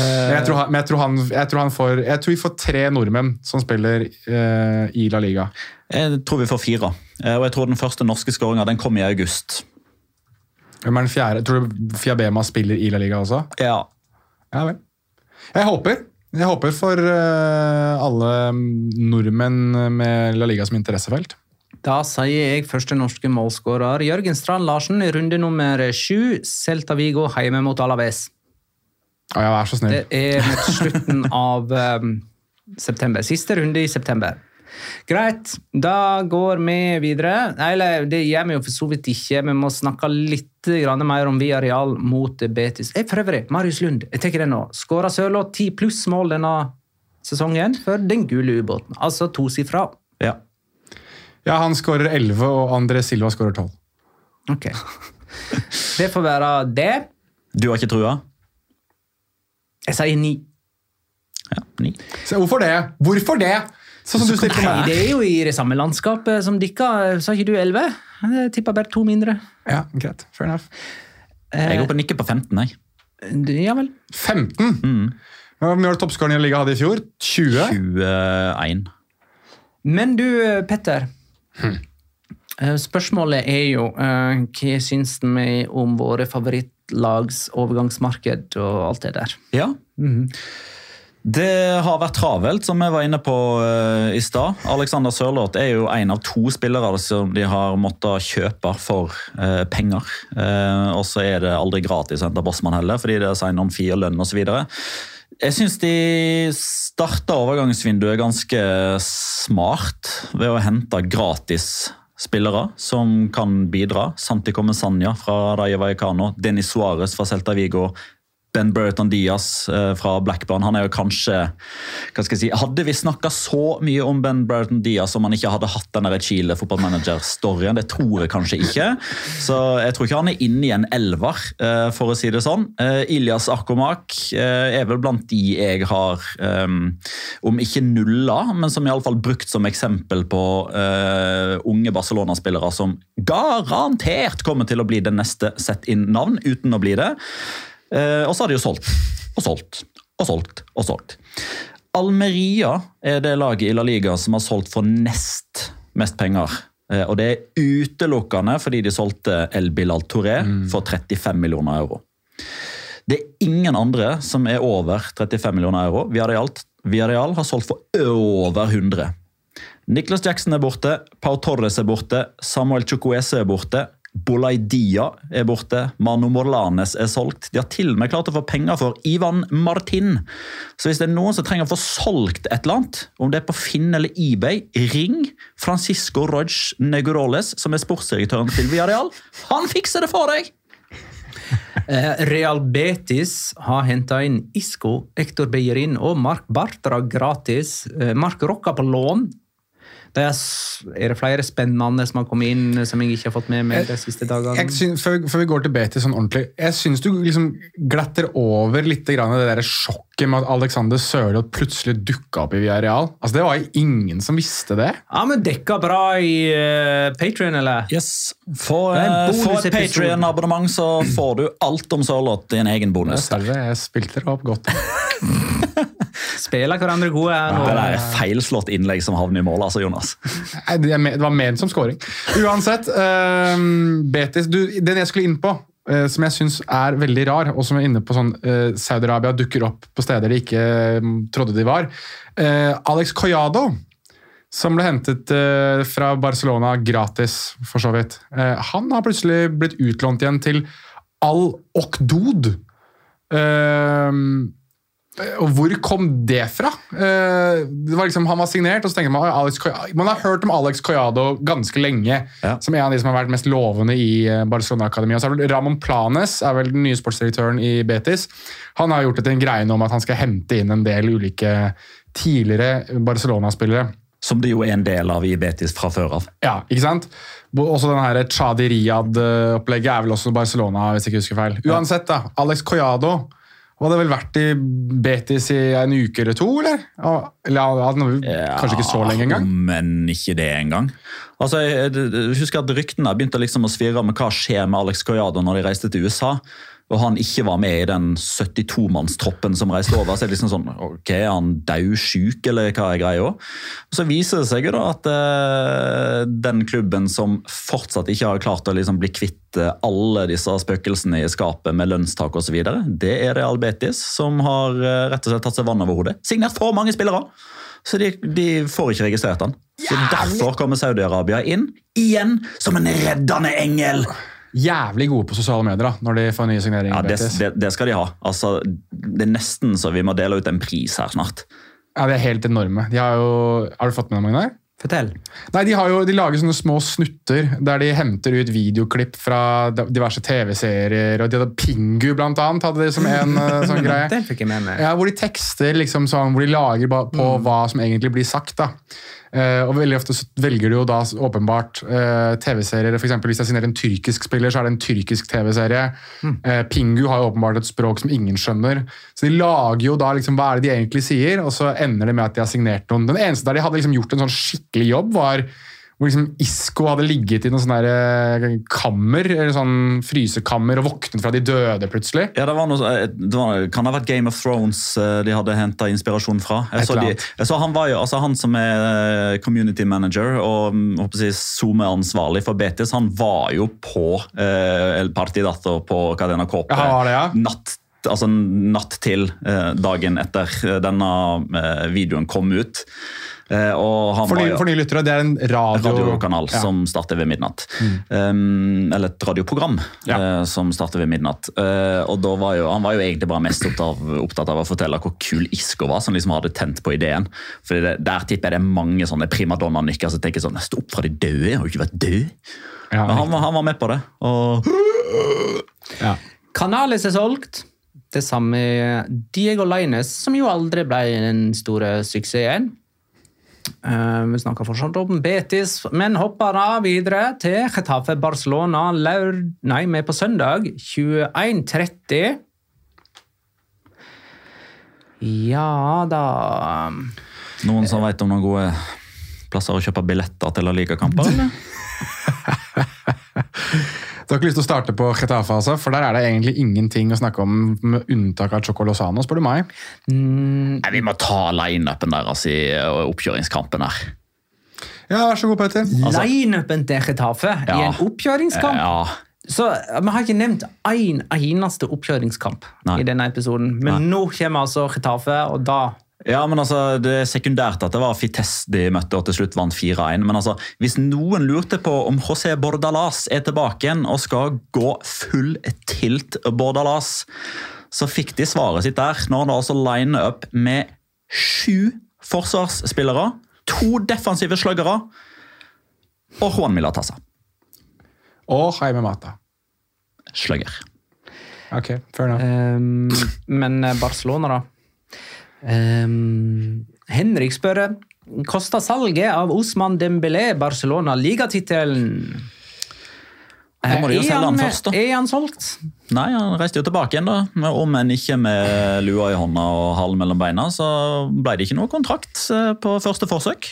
Men jeg tror, han, får, jeg tror vi får tre nordmenn som spiller i La Liga. Jeg tror vi får fire. Og jeg tror den første norske skåringa kommer i august. Hvem er den fjerde? Tror du Fiabema spiller i La Liga også? Ja. Ja vel. Jeg håper. Jeg håper for eh, alle nordmenn med La Liga som interessefelt. Da sier jeg første norske målskårer Jørgen Strand Larsen i runde nummer sju. Celta Vigo hjemme mot Alaves. Ja, ja, vær så snill. Det er mot slutten av um, september. Siste runde i september. Greit, da går vi videre. Eller det gjør vi jo for så vidt ikke. Vi må snakke litt mer om Villarreal mot Betis. Jeg prøver det. Marius Lund, jeg tar den nå. Skåra Sørloth ti pluss mål denne sesongen for den gule ubåten. Altså tosifra. ja. Ja, han skårer 11, og André Silva skårer 12. Ok. Det får være det. Du har ikke trua? Jeg sier ni. Ja, ni. Så hvorfor det? Hvorfor det? Sånn som du stilte meg. det er jo i det samme landskapet som dere. Sa ikke du elleve? Jeg tippa bare to mindre. Ja, greit. Fair enough. Jeg går på nikket på 15, jeg. Ja vel. 15? Hvor mye var toppskåreren i ligaen hadde i fjor? 20? 21. Men du, Petter. Hm. Spørsmålet er jo eh, hva syns vi om våre favorittlags overgangsmarked og alt det der? Ja. Det har vært travelt, som jeg var inne på uh, i stad. Alexander Sørloth er jo en av to spillere som de har måttet kjøpe for uh, penger. Uh, og så er det aldri gratis å hente Bossmann heller, fordi det er sign on fire lønn osv. Jeg syns de starta overgangsvinduet ganske smart ved å hente gratis spillere som kan bidra. Santi Comesania fra Rayo Vallecano, Denis Suárez fra Celta Vigo, Ben Burton Diaz eh, fra Blackburn. Han er jo kanskje hva skal jeg si, Hadde vi snakka så mye om Ben Burton Diaz om han ikke hadde hatt den der Chile fotballmanager-storyen? Det tror jeg kanskje ikke. Så jeg tror ikke han er inne i en elver, eh, for å si det sånn. Ilyas Ilias Akomak eh, er vel blant de jeg har, eh, om ikke nulla, men som iallfall brukt som eksempel på eh, unge Barcelona-spillere som garantert kommer til å bli det neste sett inn-navn, uten å bli det. Eh, og så har de jo solgt og solgt og solgt og solgt. Almeria er det laget i La Liga som har solgt for nest mest penger. Eh, og det er utelukkende fordi de solgte El Bilal Touré for 35 millioner euro. Det er ingen andre som er over 35 millioner euro. Viareal, Villarreal har solgt for over 100. Nicholas Jackson er borte, Pau Torres er borte, Samuel Chukwese er borte, Bolaidia er borte, Manu Morlanes er solgt. De har til og med klart å få penger for Ivan Martin. Så hvis det er noen som trenger å få solgt et eller annet, om det er på Finn eller eBay, ring Francisco Roj Neguroles, som er sportsdirektøren til Villarreal. Han fikser det for deg! Eh, Real Betis har henta inn Isco, Ektor Beyerin og Mark Bartra gratis. Eh, Mark rocka på lån. Det er, er flere spennende som har kommet inn som jeg ikke har fått med meg de siste dagene? Jeg synes, før, vi går til Betis sånn ordentlig, jeg syns du liksom glatter over litt det der sjokket med at Alexander Sørloth plutselig dukka opp i Villarreal. Altså, det var jo ingen som visste det. Ja, men dekka bra i uh, Patrion, eller? Yes. Få, en eh, få et. Patrion-abonnement, så får du alt om Sørloth i en egen bonus. Det jeg spilte det opp godt. Spiller hverandre gode her. Det er feilslått innlegg som havner i mål, altså, Jonas. Nei, Det var ment som scoring. Uansett, ehm, Betis du, Den jeg skulle inn på, eh, som jeg syns er veldig rar, og som er inne på sånn eh, Saudi-Arabia dukker opp på steder de ikke eh, trodde de var. Eh, Alex Collado, som ble hentet eh, fra Barcelona gratis, for så vidt. Eh, han har plutselig blitt utlånt igjen til Al-Okdod. Ehm, og hvor kom det fra? Eh, det var liksom, han var signert, og så tenkte man Alex Collado. Man har hørt om Alex Collado ganske lenge, Ja. som en av de som har vært mest lovende i eh, Barcelona-akademiet. Og så er vel Ramon Planes er vel den nye sportsdirektøren i Betis. Han har gjort det til en greie nå om at han skal hente inn en del ulike tidligere Barcelona-spillere. Som det jo er en del av i Betis fra før av. Ja, ikke sant? Også den Chadi Riyad-opplegget er vel også Barcelona, hvis jeg ikke husker feil. Uansett, da. Alex Collado hadde vel vært i Betis i en uke eller to, eller? Eller hadde- kanskje ikke så lenge engang? Men ikke det engang. Altså, jeg, jeg- jeg husker at Ryktene begynte liksom å svirre med hva skjer med Alex Coyado når de reiste til USA. Og han ikke var med i den 72-mannstroppen som reiste over. så er det liksom sånn, ok, Er han daudsjuk, eller hva er greia? Og Så viser det seg jo da at eh, den klubben som fortsatt ikke har klart å liksom bli kvitt eh, alle disse spøkelsene i skapet med lønnstak osv., det er Real Betis, som har eh, rett og slett tatt seg vann over hodet. Signert for mange spillere! Så de, de får ikke registrert han. Så Derfor kommer Saudi-Arabia inn, igjen, som en reddende engel! Jævlig gode på sosiale medier da, når de får nye signeringer. Ja, det, det, det skal de ha. Altså, det er nesten så vi må dele ut en pris her snart. Ja, det er helt enorme. De har jo, har du fått med deg, Magnar? Fortell. Nei, de, har jo, de lager sånne små snutter der de henter ut videoklipp fra diverse TV-serier. og de hadde Pingu, blant annet, hadde de som en eh, sånn greie. Den fikk jeg med meg. Ja, Hvor de tekster liksom sånn, hvor de lager på på hva som egentlig blir sagt. da. Eh, og veldig ofte så velger du jo da åpenbart eh, TV-serier. For eksempel Hvis jeg signerer en tyrkisk spiller, så er det en tyrkisk TV-serie. Mm. Pingu har jo åpenbart et språk som ingen skjønner. Så de lager jo da liksom hva er det de egentlig sier, og så ender det med at de har signert noen. Den eneste der de hadde liksom gjort en sånn skikkelig jobb, var hvor liksom Isko hadde ligget i noe sånn eh, kammer, eller sånn frysekammer og våknet fra de døde plutselig. Ja, det var noe, eh, det var, Kan det ha vært Game of Thrones eh, de hadde henta inspirasjon fra? Jeg så, de, jeg så han, var jo, altså han som er community manager og mm, håper jeg, SoMe-ansvarlig for Betis, han var jo på eh, El Partidato på Cadena Kåpe Ja, ja. Natt, altså natt til dagen etter denne videoen kom ut. Eh, og han For, var for nye lyttere, det er en radio... radiokanal Ja. som starter ved midnatt. Um, eller et radioprogram Ja. uh, som starter ved midnatt. Uh, og da var jo, Han var jo egentlig bare mest opptatt av, opptatt av å fortelle hvor kul Isko var, som liksom hadde tent på ideen. For det, Der tipper jeg det er mange sånne primadonna-nykker som tenker sånn Stå opp fra de døde, jeg har jo ikke vært død. Ja, Men han, var- han var med på det. og ja. Canales er solgt. Det samme Diego Laines, som jo aldri ble den store suksessen. Eh, vi snakker fortsatt om Betis, men hopper da videre til Getafe Barcelona laur... Nei, vi er på søndag 21.30. Ja da Noen som vet om noen gode plasser å kjøpe billetter til La Liga-kamper? eller? Du har ikke lyst til å starte på Getafe, altså, for der er det egentlig ingenting å snakke om, med unntak av Choco Lozano, spør du meg. Nei, Vi må ta lineupen deres i eh, oppkjøringskampen her. Ja, vær så god, Petter. Altså- Lineupen til Getafe i en oppkjøringskamp. Ja, Så Vi har ikke nevnt én eneste oppkjøringskamp Nei. i denne episoden. Men nå kommer altså Getafe, og da Ja, men altså, Det er sekundært at det var Fites de møtte og til slutt vant 4-1. Men altså, hvis noen lurte på om José Bordalas er tilbake igjen og skal gå full tilt Bordalas, så fikk de svaret sitt der. Når han altså liner opp med sju forsvarsspillere, to defensive sluggere og Juan Milatasa. Og Jaime Mata. Slugger. Ok, fair enough. Um, Men Barcelona, da? Ehm, Henrik spør Kosta salget av Osman Dembélé Barcelona ligatittelen? Da må de jo Er selge han først, da. Er han solgt? Nei, han reiste jo tilbake igjen, da. Men Om enn ikke med lua i hånda og halen mellom beina, så ble det ikke noe kontrakt eh, på første forsøk.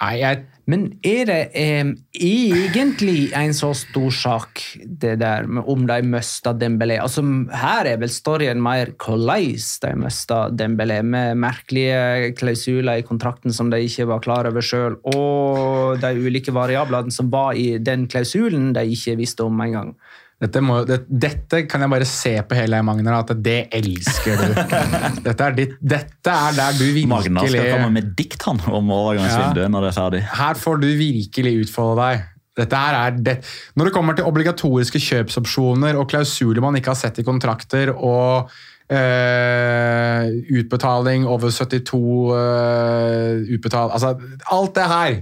Nei, jeg, Men er det eh, egentlig en så stor sak, det der med om de mista Dembélé? Altså, her er vel storyen mer hvordan de mista Dembélé, med merkelige klausuler i kontrakten som de ikke var klar over sjøl, og de ulike variablene som var i den klausulen de ikke visste om engang. Dette, må, det, dette kan jeg bare se på hele Magnar, at det elsker du. Dette er, ditt, dette er der du virkelig Magna skal komme med dikt han om overgangsvinduet når det er ferdig. Her får du virkelig utfolde deg. Er det. Når det kommer til obligatoriske kjøpsopsjoner og klausuler man ikke har sett i kontrakter, og øh, utbetaling over 72 øh, utbetal... Altså, alt det her.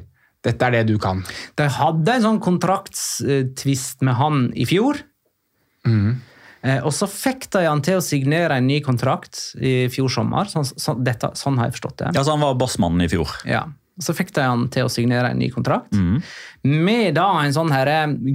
Dette er det du kan. De hadde en sånn kontraktstvist med han i fjor. Mm. og så fikk de han til å signere en ny kontrakt i fjor sommer. Sånn, sånn, dette, sånn har jeg forstått det. Ja, så Han var bossmannen i fjor. Ja. Så fikk de han til å signere en ny kontrakt. Med da en sånn her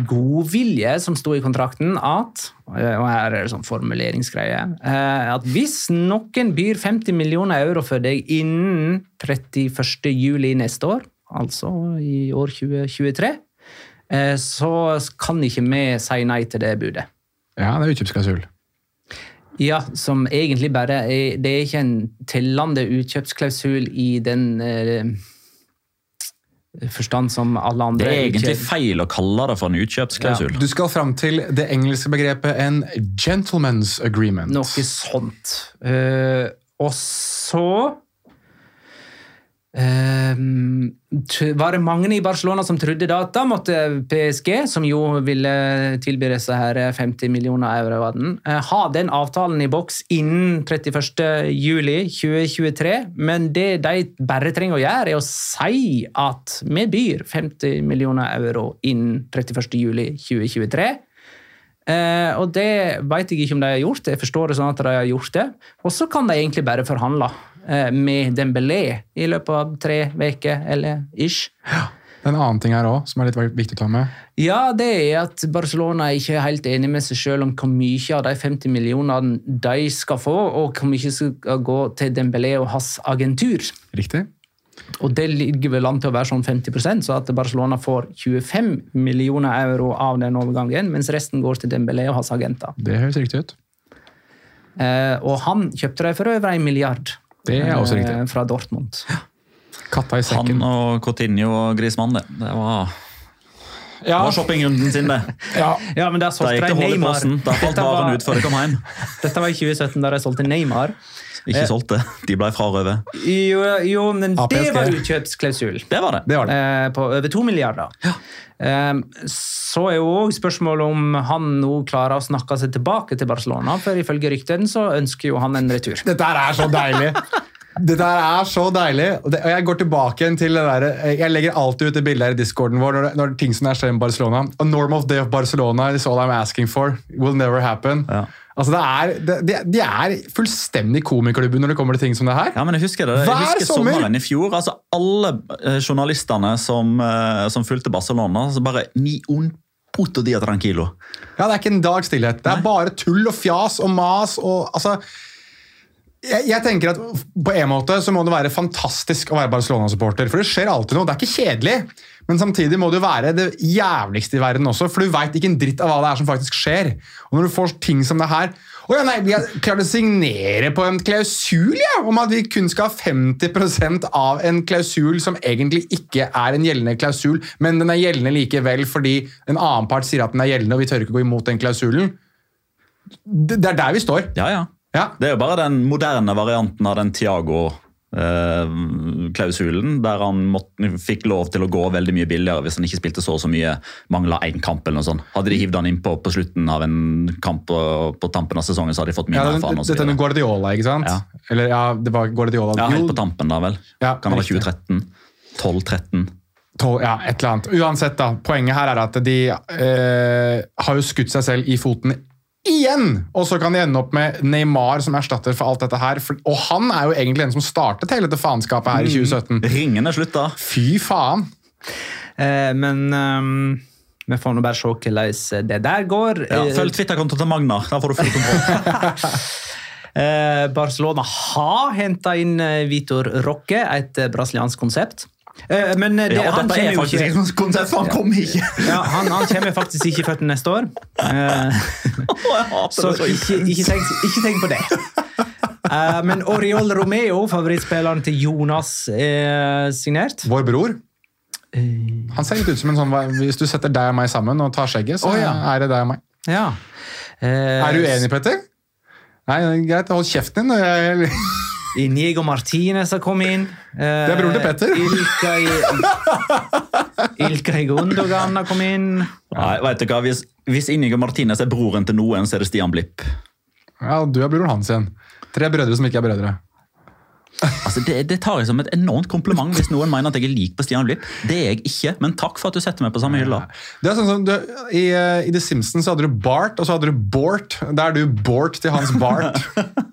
godvilje som sto i kontrakten at eh, Og her er det sånn formuleringsgreie. eh, At hvis noen byr 50 millioner euro for deg innen 31. juli neste år, altså i år 2023, eh, så kan ikke vi si nei til det budet. Ja, det er utkjøpsklausul. Ja, som egentlig bare er Det er ikke en tellende utkjøpsklausul i den eh, forstand som alle andre. Det er egentlig utkjøp- feil å kalle det for en utkjøpsklausul. Du skal fram til det engelske begrepet en gentleman's agreement. Noe sånt. Eh, og så var det mange i Barcelona som trodde da at da måtte PSG, som jo ville tilby disse her 50 millioner euro, eh, ha den avtalen i boks innen 31. juli 2023. Men det de bare trenger å gjøre, er å si at vi byr 50 millioner euro innen 31. juli 2023. Eh, og det vet jeg ikke om de har gjort. Jeg forstår det sånn at de har gjort det. Og så kan de egentlig bare forhandle eh, med Dembélé i løpet av tre uker, eller ish. En annen ting her også, som er litt viktig å ta med. Ja, det er at Barcelona er ikke helt enig med seg selv om hvor mye av de 50 millionene de skal få, og hvor mye skal gå til Dembélé og hans agentur. Riktig? Og det ligger vel an til å være sånn 50% så at Barcelona får 25 millioner euro av den overgangen, mens resten går til Dembélé og hans agenter. Det høres riktig ut. Eh, og han kjøpte dem for over en milliard Det er også riktig. eh, fra Dortmund. Katta i Han og Coutinho og Grismann, det. Det var, det Ja, var shoppingrunden sin, det. ja. Ja, men der solgte de Neymar. Da falt Dette var- varen ut før de kom hjem. Dette var i 2017, da de solgte Neymar. Ikke solgte. De ble frarøvet. Jo, jo men det var utkjøpsklausul. Det var det. Det var det. Eh, på over to milliarder. Eh, så er jo òg spørsmålet om han nå klarer å snakke seg tilbake til Barcelona. For ifølge ryktene så ønsker jo han en retur. Dette her er så deilig. Dette er så deilig. Og, jeg går tilbake igjen til det der, Jeg legger alltid ut det bildet her i discorden vår når, når ting som er skjer med Barcelona. A normal day of Barcelona is all I'm asking for. Will never happen. Ja. Altså det er, de, de er fullstendig komiklubben når det kommer til ting som det her. Ja, men Jeg husker det. Jeg Hver husker sommer! sommeren i fjor. altså Alle eh, journalistene som, eh, som fulgte Barcelona, altså bare ni un puto dia tranquilo. Ja, Det er ikke en dag stillhet. Det er bare tull og fjas og mas. og altså... Jeg, jeg tenker at På en måte så må det være fantastisk å være Barcelona-supporter. For det skjer alltid noe. Det er ikke kjedelig, men samtidig må det jo være det jævligste i verden også. For du veit ikke en dritt av hva det er som faktisk skjer. Og når du får ting som det her Å ja, nei, Vi har klart å signere på en klausul ja, om at vi kun skal ha 50% av en klausul som egentlig ikke er en gjeldende klausul, men den er gjeldende likevel fordi en annen part sier at den er gjeldende, og vi tør ikke gå imot den klausulen. Det, det er der vi står. Ja, ja. Ja. Det er jo bare den moderne varianten av den Tiago-klausulen, der han måtte, fikk lov til å gå veldig mye billigere hvis han ikke spilte så og så mye, mangla én kamp eller noe sånt. Hadde de hivd han innpå på slutten av en kamp på, på tampen av sesongen, så hadde de fått mye Ja, mer for han. dette er. Guardiola, ikke sant? Ja. Eller ja, det var Guardiola. Ja, helt på tampen da, vel. Ja, kan det være 2013? 12-13? ja, et eller annet. Uansett, da. Poenget her er at de eh, har jo skutt seg selv i foten igjen! Og så kan de ende opp med Neymar som erstatter for alt dette her. Og han er jo egentlig den som startet hele dette faenskapet her i 2017. Ringene da. Fy faen! Eh, men um vi får nå bare se hvordan det der går. Ja, Eh, følg Twitter-kontoen til Magna. Da får du full kontroll. Eh, Barcelona har henta inn eh, Vitor Roque, et brasiliansk konsept. Eh, men eh, det, Ja, han dette er kommer jo faktisk ikke ikke konsept, for han kommer ikke. ja, han, han kommer faktisk ikke født neste år. Eh, så så ikke, ikke, tenk, ikke tenk på det. Eh, men Oriol Romeo, favorittspilleren til Jonas, er signert. Vår bror. Han ser litt ut som en sånn Hvis du setter deg og meg sammen og tar skjegget, så ja. er det deg og meg. ja. Eh, Er du enig, Petter? Nei, det greit. Hold kjeften din. Jeg, Inigo Martinez har kommet inn. Eh, Det er broren til Petter. Ilkay, Ilkay Gundogan har kommet inn. Nei, vet du hva? Hvis, hvis Inigo Martinez er broren til noen, så er det Stian Blipp. ja, du er broren hans igjen. Tre brødre som ikke er brødre. Altså, det, det tar jeg som et enormt kompliment hvis noen mener at jeg er lik på Stian Blipp. Det er jeg ikke, men takk for at du setter meg på samme hylla. Det er sånn som du, i, eh, I The Simpsons så hadde du Bart, og så hadde du Bort. Da er du Bort til hans Bart.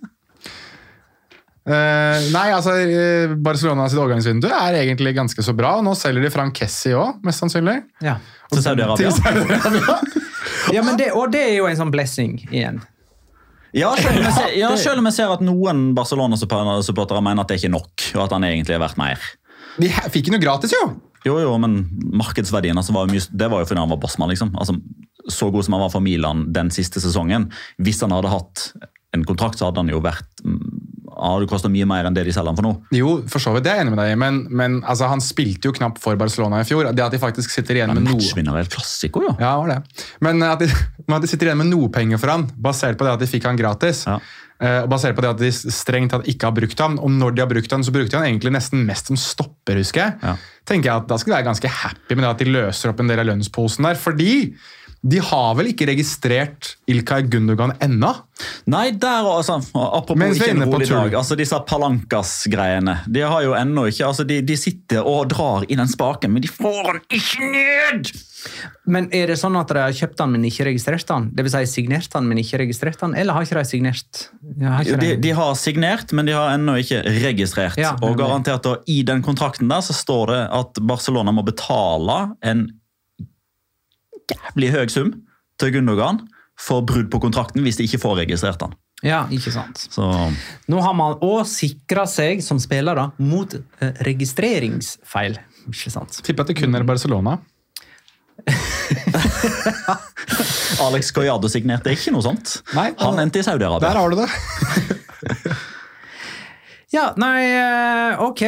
Eh, nei, altså eh, Barcelona sitt overgangsvindu er egentlig ganske så bra. og Nå selger de Frank Kessi òg, mest sannsynlig. Ja. Til Saudi-Arabia. Saudi-Arabia. Ja, men det, og det er jo en sånn blessing igjen. Ja, selv om jeg ser, ja, selv om jeg ser at noen Barcelona-supportere mener at det er ikke nok, og at han egentlig er verdt mer. De fikk fikk jo gratis, jo! Jo, jo, men markedsverdien altså, var jo mye, det var jo fordi han var bossmann. liksom. Altså, så god som han var for Milan den siste sesongen. Hvis han hadde hatt en kontrakt, så hadde han jo vært mm, du koster mye mer enn det de selger han for nå. Jo, for så vidt, det er jeg enig med deg i, men, men altså, han spilte jo knapt for Barcelona i fjor. Det at de faktisk sitter igjen med noe Matchvinner er et jo. Ja, var det. Men at de, at de sitter igjen med noe penger for han, basert på det at de fikk han gratis. Ja. eh, Og basert på det at de strengt tatt ikke har brukt han. Og når de har brukt han, så brukte de han egentlig nesten mest som stopper, husker jeg. Ja. tenker jeg at Da skal de være ganske happy med det at de løser opp en del av lønnsposen der. Fordi De har vel ikke registrert Ilkay Gundogan ennå? Nei, der altså, Apropos Mens ikke en rolig dag. altså Disse Palankas-greiene. De har jo ennå ikke altså de, de sitter og drar i den spaken, men de får den ikke ned! Men er det sånn at de har kjøpt den, men ikke registrert den? Det vil si signert den, men ikke registrert den? Eller har ikke de signert? Har ikke De, de har signert, men de har ennå ikke registrert. Ja, og garantert da, I den kontrakten der så står det at Barcelona må betale en jævlig høy sum til Gundogan for brudd på kontrakten hvis de ikke får registrert den. Ja, ikke sant. Så Nå har man òg sikra seg som spiller da, mot eh, registreringsfeil. Ikke sant? Tipper at det kun er Barcelona. Alex Coyado signerte ikke noe sånt. Nei, Han endte i Saudi-Arabia. Der har du det. Ja, nei, eh, ok.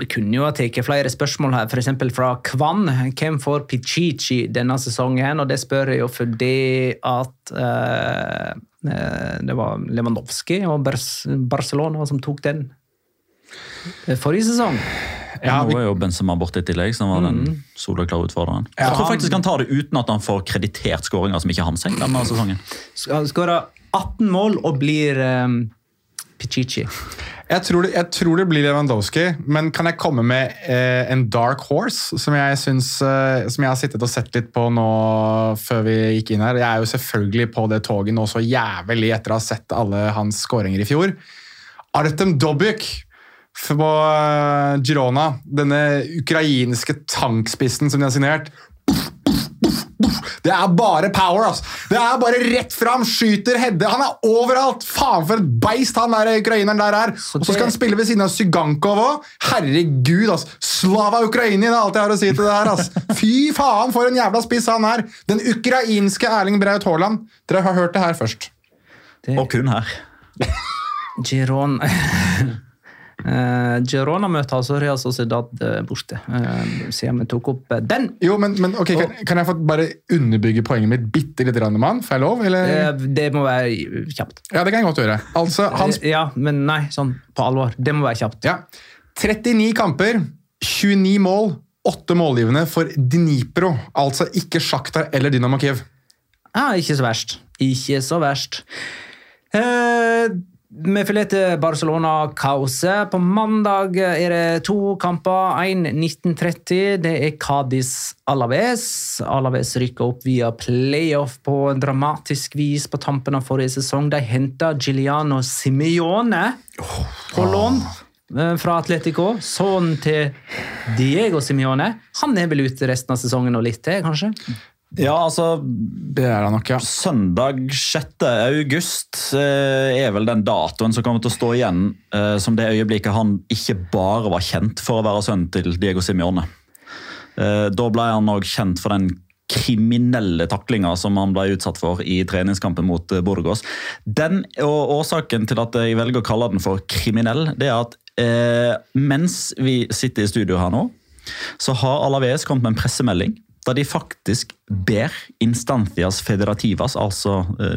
Vi kunne jo ha tatt flere spørsmål her, f.eks. fra Kvann. Hvem får Pichichi denne sesongen? Og det spør jeg jo fordi at eh, eh, det var Lewandowski og Barcelona som tok den forrige sesong. Ja, Nå er jo Benzema borte i tillegg, som var den soleklare utfordreren. Ja, jeg tror faktisk han tar det uten at han får kreditert skåringer som ikke er hans seg denne sesongen. Skåra 18 mål og blir eh, Pichichi. jeg, tror det, jeg tror det blir Lewandowski, men kan jeg komme med eh, en dark horse som jeg, synes, eh, som jeg har sittet og sett litt på nå før vi gikk inn her? Jeg er jo selvfølgelig på det toget nå så jævlig etter å ha sett alle hans skåringer i fjor. Artem Dobyk på eh, Girona, denne ukrainske tankspissen som de har signert. Det er bare power, altså. Det er bare rett fram, skyter, Hedde. Han er overalt! Faen, for et beist han der ukraineren der er. Og så skal han spille ved siden av Sygankov òg. Herregud, altså. Slava Ukraini, det er alt jeg har å si til det her. Altså. Fy faen, for en jævla spiss han er! Den ukrainske Erling Braut Haaland. Dere har hørt det her først. Og kun her. Giron Eh, Girona møter altså Real Sociedad eh, borte, uh, siden vi tok opp eh, den. Jo, men, men ok, kan, kan jeg få bare underbygge poenget mitt bitte litt, mann? Får jeg lov? Eller? Eh, det må være kjapt. Ja, det kan jeg godt gjøre. Altså, hans... Eh, Ja, men nei, sånn på alvor. Det må være kjapt. Ja. 39 kamper, 29 mål, 8 målgivende for Dnipro. Altså ikke Sjaktar eller Dynamo Kiev. Ja, ikke så verst. Ikke så verst. Eh, vi forlater Barcelona-kaoset. På mandag er det to kamper. Én 1930. Det er Cádiz Alaves. Alaves rykker opp via playoff på dramatisk vis på tampen av forrige sesong. De henta Giuliano Simione på lån eh, fra Atletico. Sønnen til Diego Simione. Han er vel ute resten av sesongen og litt til, kanskje? Ja, altså Det er det nok, ja. Søndag 6. august eh, er vel den datoen som kommer til å stå igjen eh, som det øyeblikket han ikke bare var kjent for å være sønnen til Diego Simione. Eh, da ble han òg kjent for den kriminelle taklinga som han ble utsatt for i treningskampen mot Burgos. Den og Årsaken til at jeg velger å kalle den for kriminell, det er at mens vi sitter i studio her nå, så har Alaves kommet med en pressemelding da de faktisk ber instantias federativas, altså eh,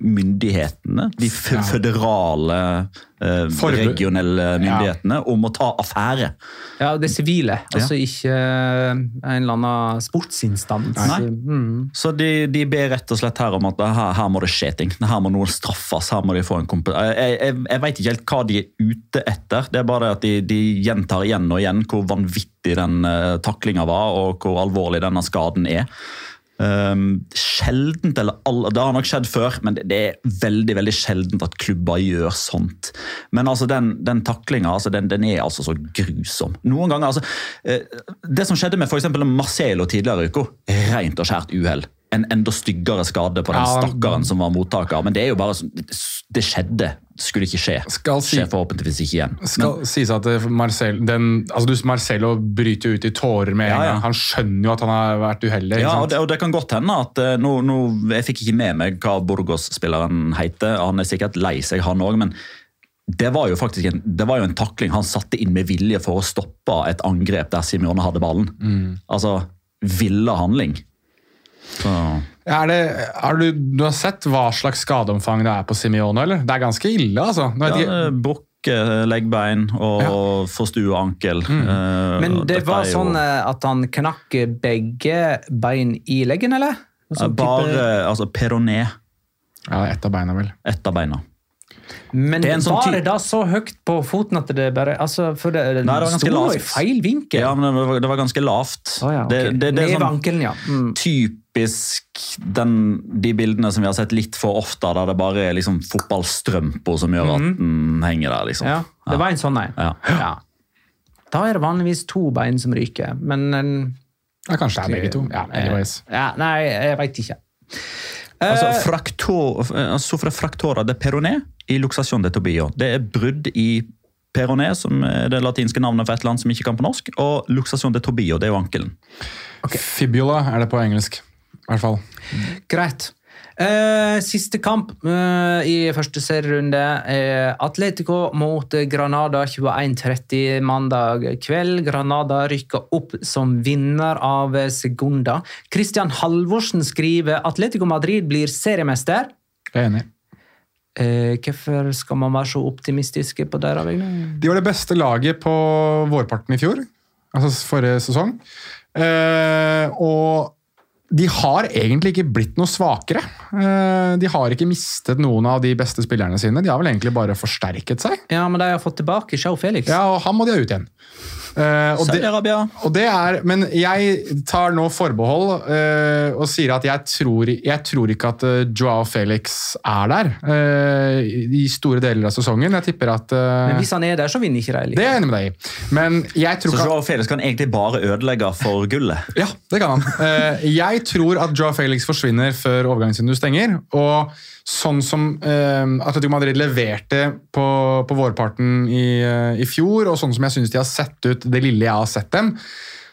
myndighetene, de f Ja. føderale, eh, regionelle myndighetene, om å ta affære. Ja, det sivile. Altså ikke en eller annen sportsinstans. Nei. Mm. Så de, de ber rett og slett her om at her, her må det skje ting. Her må noen straffes. her må de få en komp Jeg, jeg, jeg vet ikke helt hva de er ute etter. Det er bare det at de, de gjentar igjen og igjen hvor vanvittig den uh, taklinga var, og hvor alvorlig denne skaden er. Um, sjeldent, eller alle, Det har nok skjedd før, men det, det er veldig veldig sjeldent at klubber gjør sånt. Men altså den, den taklinga altså den, den er altså så grusom. Noen ganger, altså, eh, Det som skjedde med for Marcelo tidligere i uka, rent og skjært uhell. En enda styggere skade på den Ja. stakkaren som var mottaker. Men det er jo bare sånn, det skjedde. Skulle ikke skje. Skal si- Skjer forhåpentligvis ikke igjen. skal sies at Marcel, den, altså du, Marcelo bryter jo ut i tårer med en Ja, ja. gang. Han skjønner jo at han har vært uheldig. Ja, og det, og det kan godt hende at eh, nå, nå, Jeg fikk ikke med meg hva Burgos-spilleren heter. Han er sikkert lei seg, han òg, men det var jo faktisk en, det var jo en takling han satte inn med vilje for å stoppe et angrep der Simione hadde ballen. Altså ville handling. Så, Er det, er du, du har sett hva slags skadeomfang det er på Simione, eller? Det er ganske ille, altså. Ja, vet Brukke leggbein og forstue ankel. Eh, Men det var jo- sånn eh, at han knakk begge bein i leggen, eller? Sånn Bare type- altså, peroné. Ja, ett av beina, vel. Ett av beina. Men det sånn var det da så høyt på foten at det bare altså, For det, det, Nei, det var ganske sto jo i lavt. feil vinkel. Ja, men det var, det var ganske lavt. Oh, ja, okay. det, det, det er sånn ja. Mm. typisk den, de bildene som vi har sett litt for ofte, der det bare er liksom fotballstrømper som gjør at den henger der. liksom. Mhm. Ja, det var en sånn en. Ja. Ja. Da er det vanligvis to bein som ryker, men en, Ja, kanskje det er begge to. Ja, anyways. ja, Nei, jeg veit ikke. Altså, Eh, fraktor, altså fra fraktora de peroné i luxation de tobillo. Det er brudd i peroné, som er det latinske navnet for et land som ikke kan på norsk, og luxation de tobillo, det er jo ankelen. Fibula er det på engelsk. I hvert fall. Greit. Eh, siste kamp eh, i første serierunde. er Atletico mot Granada 21.30 mandag kveld. Granada rykker opp som vinner av Segunda. Christian Halvorsen skriver Atletico Madrid blir seriemester. Jeg er enig. Eh, hvorfor skal man være så optimistiske på deres vegne? De var det beste laget på vårparten i fjor, altså forrige sesong. Eh, og de har egentlig ikke blitt noe svakere. Eh, de har ikke mistet noen av de beste spillerne sine. De har vel egentlig bare forsterket seg. Ja, men de har fått tilbake Show Felix. Ja, og han må de ha ut igjen. Eh, og det, og det er, men jeg tar nå forbehold uh, og sier at jeg tror, jeg tror ikke at uh, Joao Felix er der uh, i store deler av sesongen. Jeg tipper at Men hvis han er der, så vinner ikke de. Det er jeg enig med deg i. Men jeg tror Så Joao Felix kan egentlig bare ødelegge for gullet. Ja, det kan han. Eh, jeg tror at Joao Felix forsvinner før overgangsvinduet stenger. Og sånn som eh, Atletico Madrid leverte på, på vårparten i, eh, i fjor, og sånn som jeg syns de har sett ut det lille jeg har sett dem,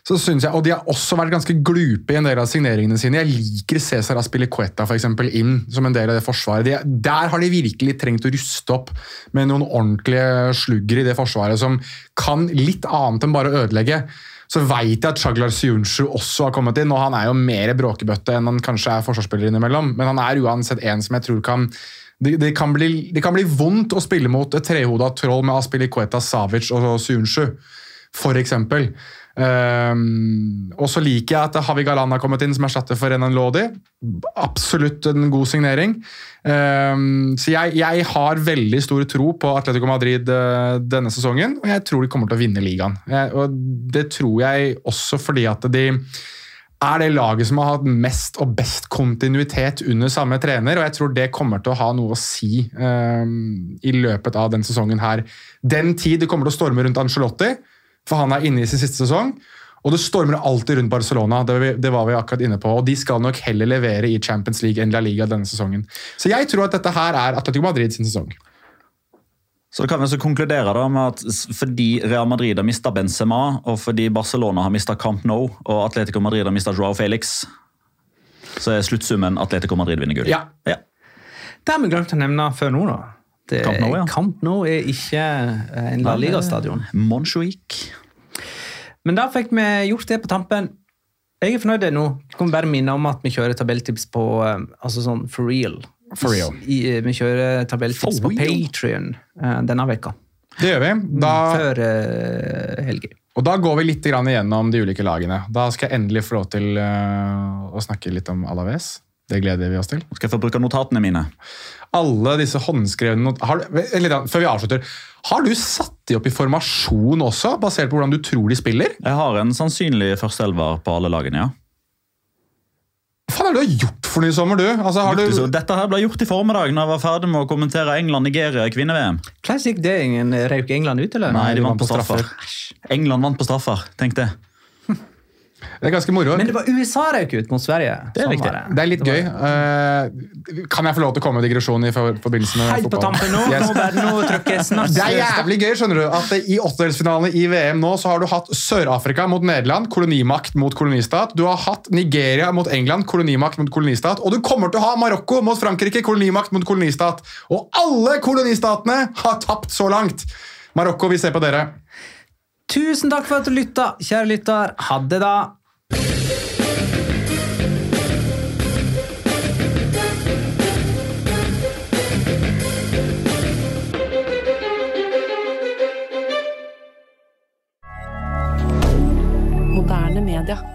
så synes jeg, og De har også vært ganske glupe i en del av signeringene sine. Jeg liker Cæsar Aspilicueta for eksempel, inn som en del av det forsvaret. De, der har de virkelig trengt å ruste opp med noen ordentlige slugger i det forsvaret som kan litt annet enn bare å ødelegge. Så veit jeg at Chaglar Syunshu også har kommet inn, og han er jo mer bråkebøtte enn han kanskje er forsvarsspiller innimellom, men han er uansett en som jeg tror kan det, det, kan bli, det kan bli vondt å spille mot et trehoda troll med Aspilicueta, Savic og Syunshu, eksempel. Um, og så liker jeg at Havi Galan har kommet inn som erstatter for Renan Lodi. Absolutt en god signering. Um, så jeg, jeg har veldig stor tro på Atletico Madrid uh, denne sesongen, og jeg tror de kommer til å vinne ligaen. Jeg, og det tror jeg også fordi at de er det laget som har hatt mest og best kontinuitet under samme trener, og jeg tror det kommer til å ha noe å si um, i løpet av den sesongen her. Den tid det kommer til å storme rundt Ancelotti, for han er inne i sin siste sesong. Og det stormer alltid rundt Barcelona, det, var vi- det var vi akkurat inne på. Og de skal nok heller levere i Champions League enn La Liga denne sesongen. Så jeg tror at dette her er Atletico Madrid sin sesong. Så da kan vi så konkludere da med at fordi Real Madrid har mista Benzema, og fordi Barcelona har mista Camp Nou, og Atletico Madrid har mista Joao Felix, så er sluttsummen Atletico Madrid vinner gull. Ja. Ja. Det har vi glemt å nevne før nå, da. Det, Camp Nou, ja. Camp Nou er ikke eh, en La Liga-stadion. Montjuic. Men da fikk vi gjort det på tampen. Jeg er fornøyd nå. Jeg kan bare minne om at vi kjører tabelltips på eh, altså sånn for real. For real. I, eh, vi kjører tabelltips For på? Patrion denne veka. Det gjør vi. Da, Før uh, helga. og da går vi litt grann igjennom de ulike lagene. Da skal jeg endelig få lov til å snakke litt om Alaves. Det gleder vi oss til. Skal jeg få bruke notatene mine? Alle disse håndskrevne har, du- Før vi avslutter, har du satt de opp i formasjon også, basert på hvordan du tror de spiller? Jeg har en sannsynlig førsteelver på alle lagene, ja. Hva faen er det du har gjort for noe i sommer, du? Altså, Så du Dette her ble gjort i formiddag når jeg var ferdig med å kommentere England-Nigeria i kvinne-VM. Classic det? Ingen Røyk England ut, eller? Nei, de de vant på straffer. England vant på straffer, tenk det. Det er ganske moro. Men det var USA røyk ut mot Sverige. Det er Sånn riktig. var Det er litt gøy. Uh, kan jeg få lov til å komme med digresjon i for- forbindelse med Helt på tampen nå. Yes. Nå, nå trykker jeg snart. Det er jævlig gøy, skjønner du, at i åttedelsfinalene i VM nå så har du hatt Sør-Afrika mot Nederland, kolonimakt mot kolonistat. Du har hatt Nigeria mot England, kolonimakt mot kolonistat. Og du kommer til å ha Marokko mot Frankrike, kolonimakt mot kolonistat. Og alle kolonistatene har tapt så langt! Marokko, vi ser på dere. Tusen takk for at du lytta, kjære lytter. Ha det, da. Media.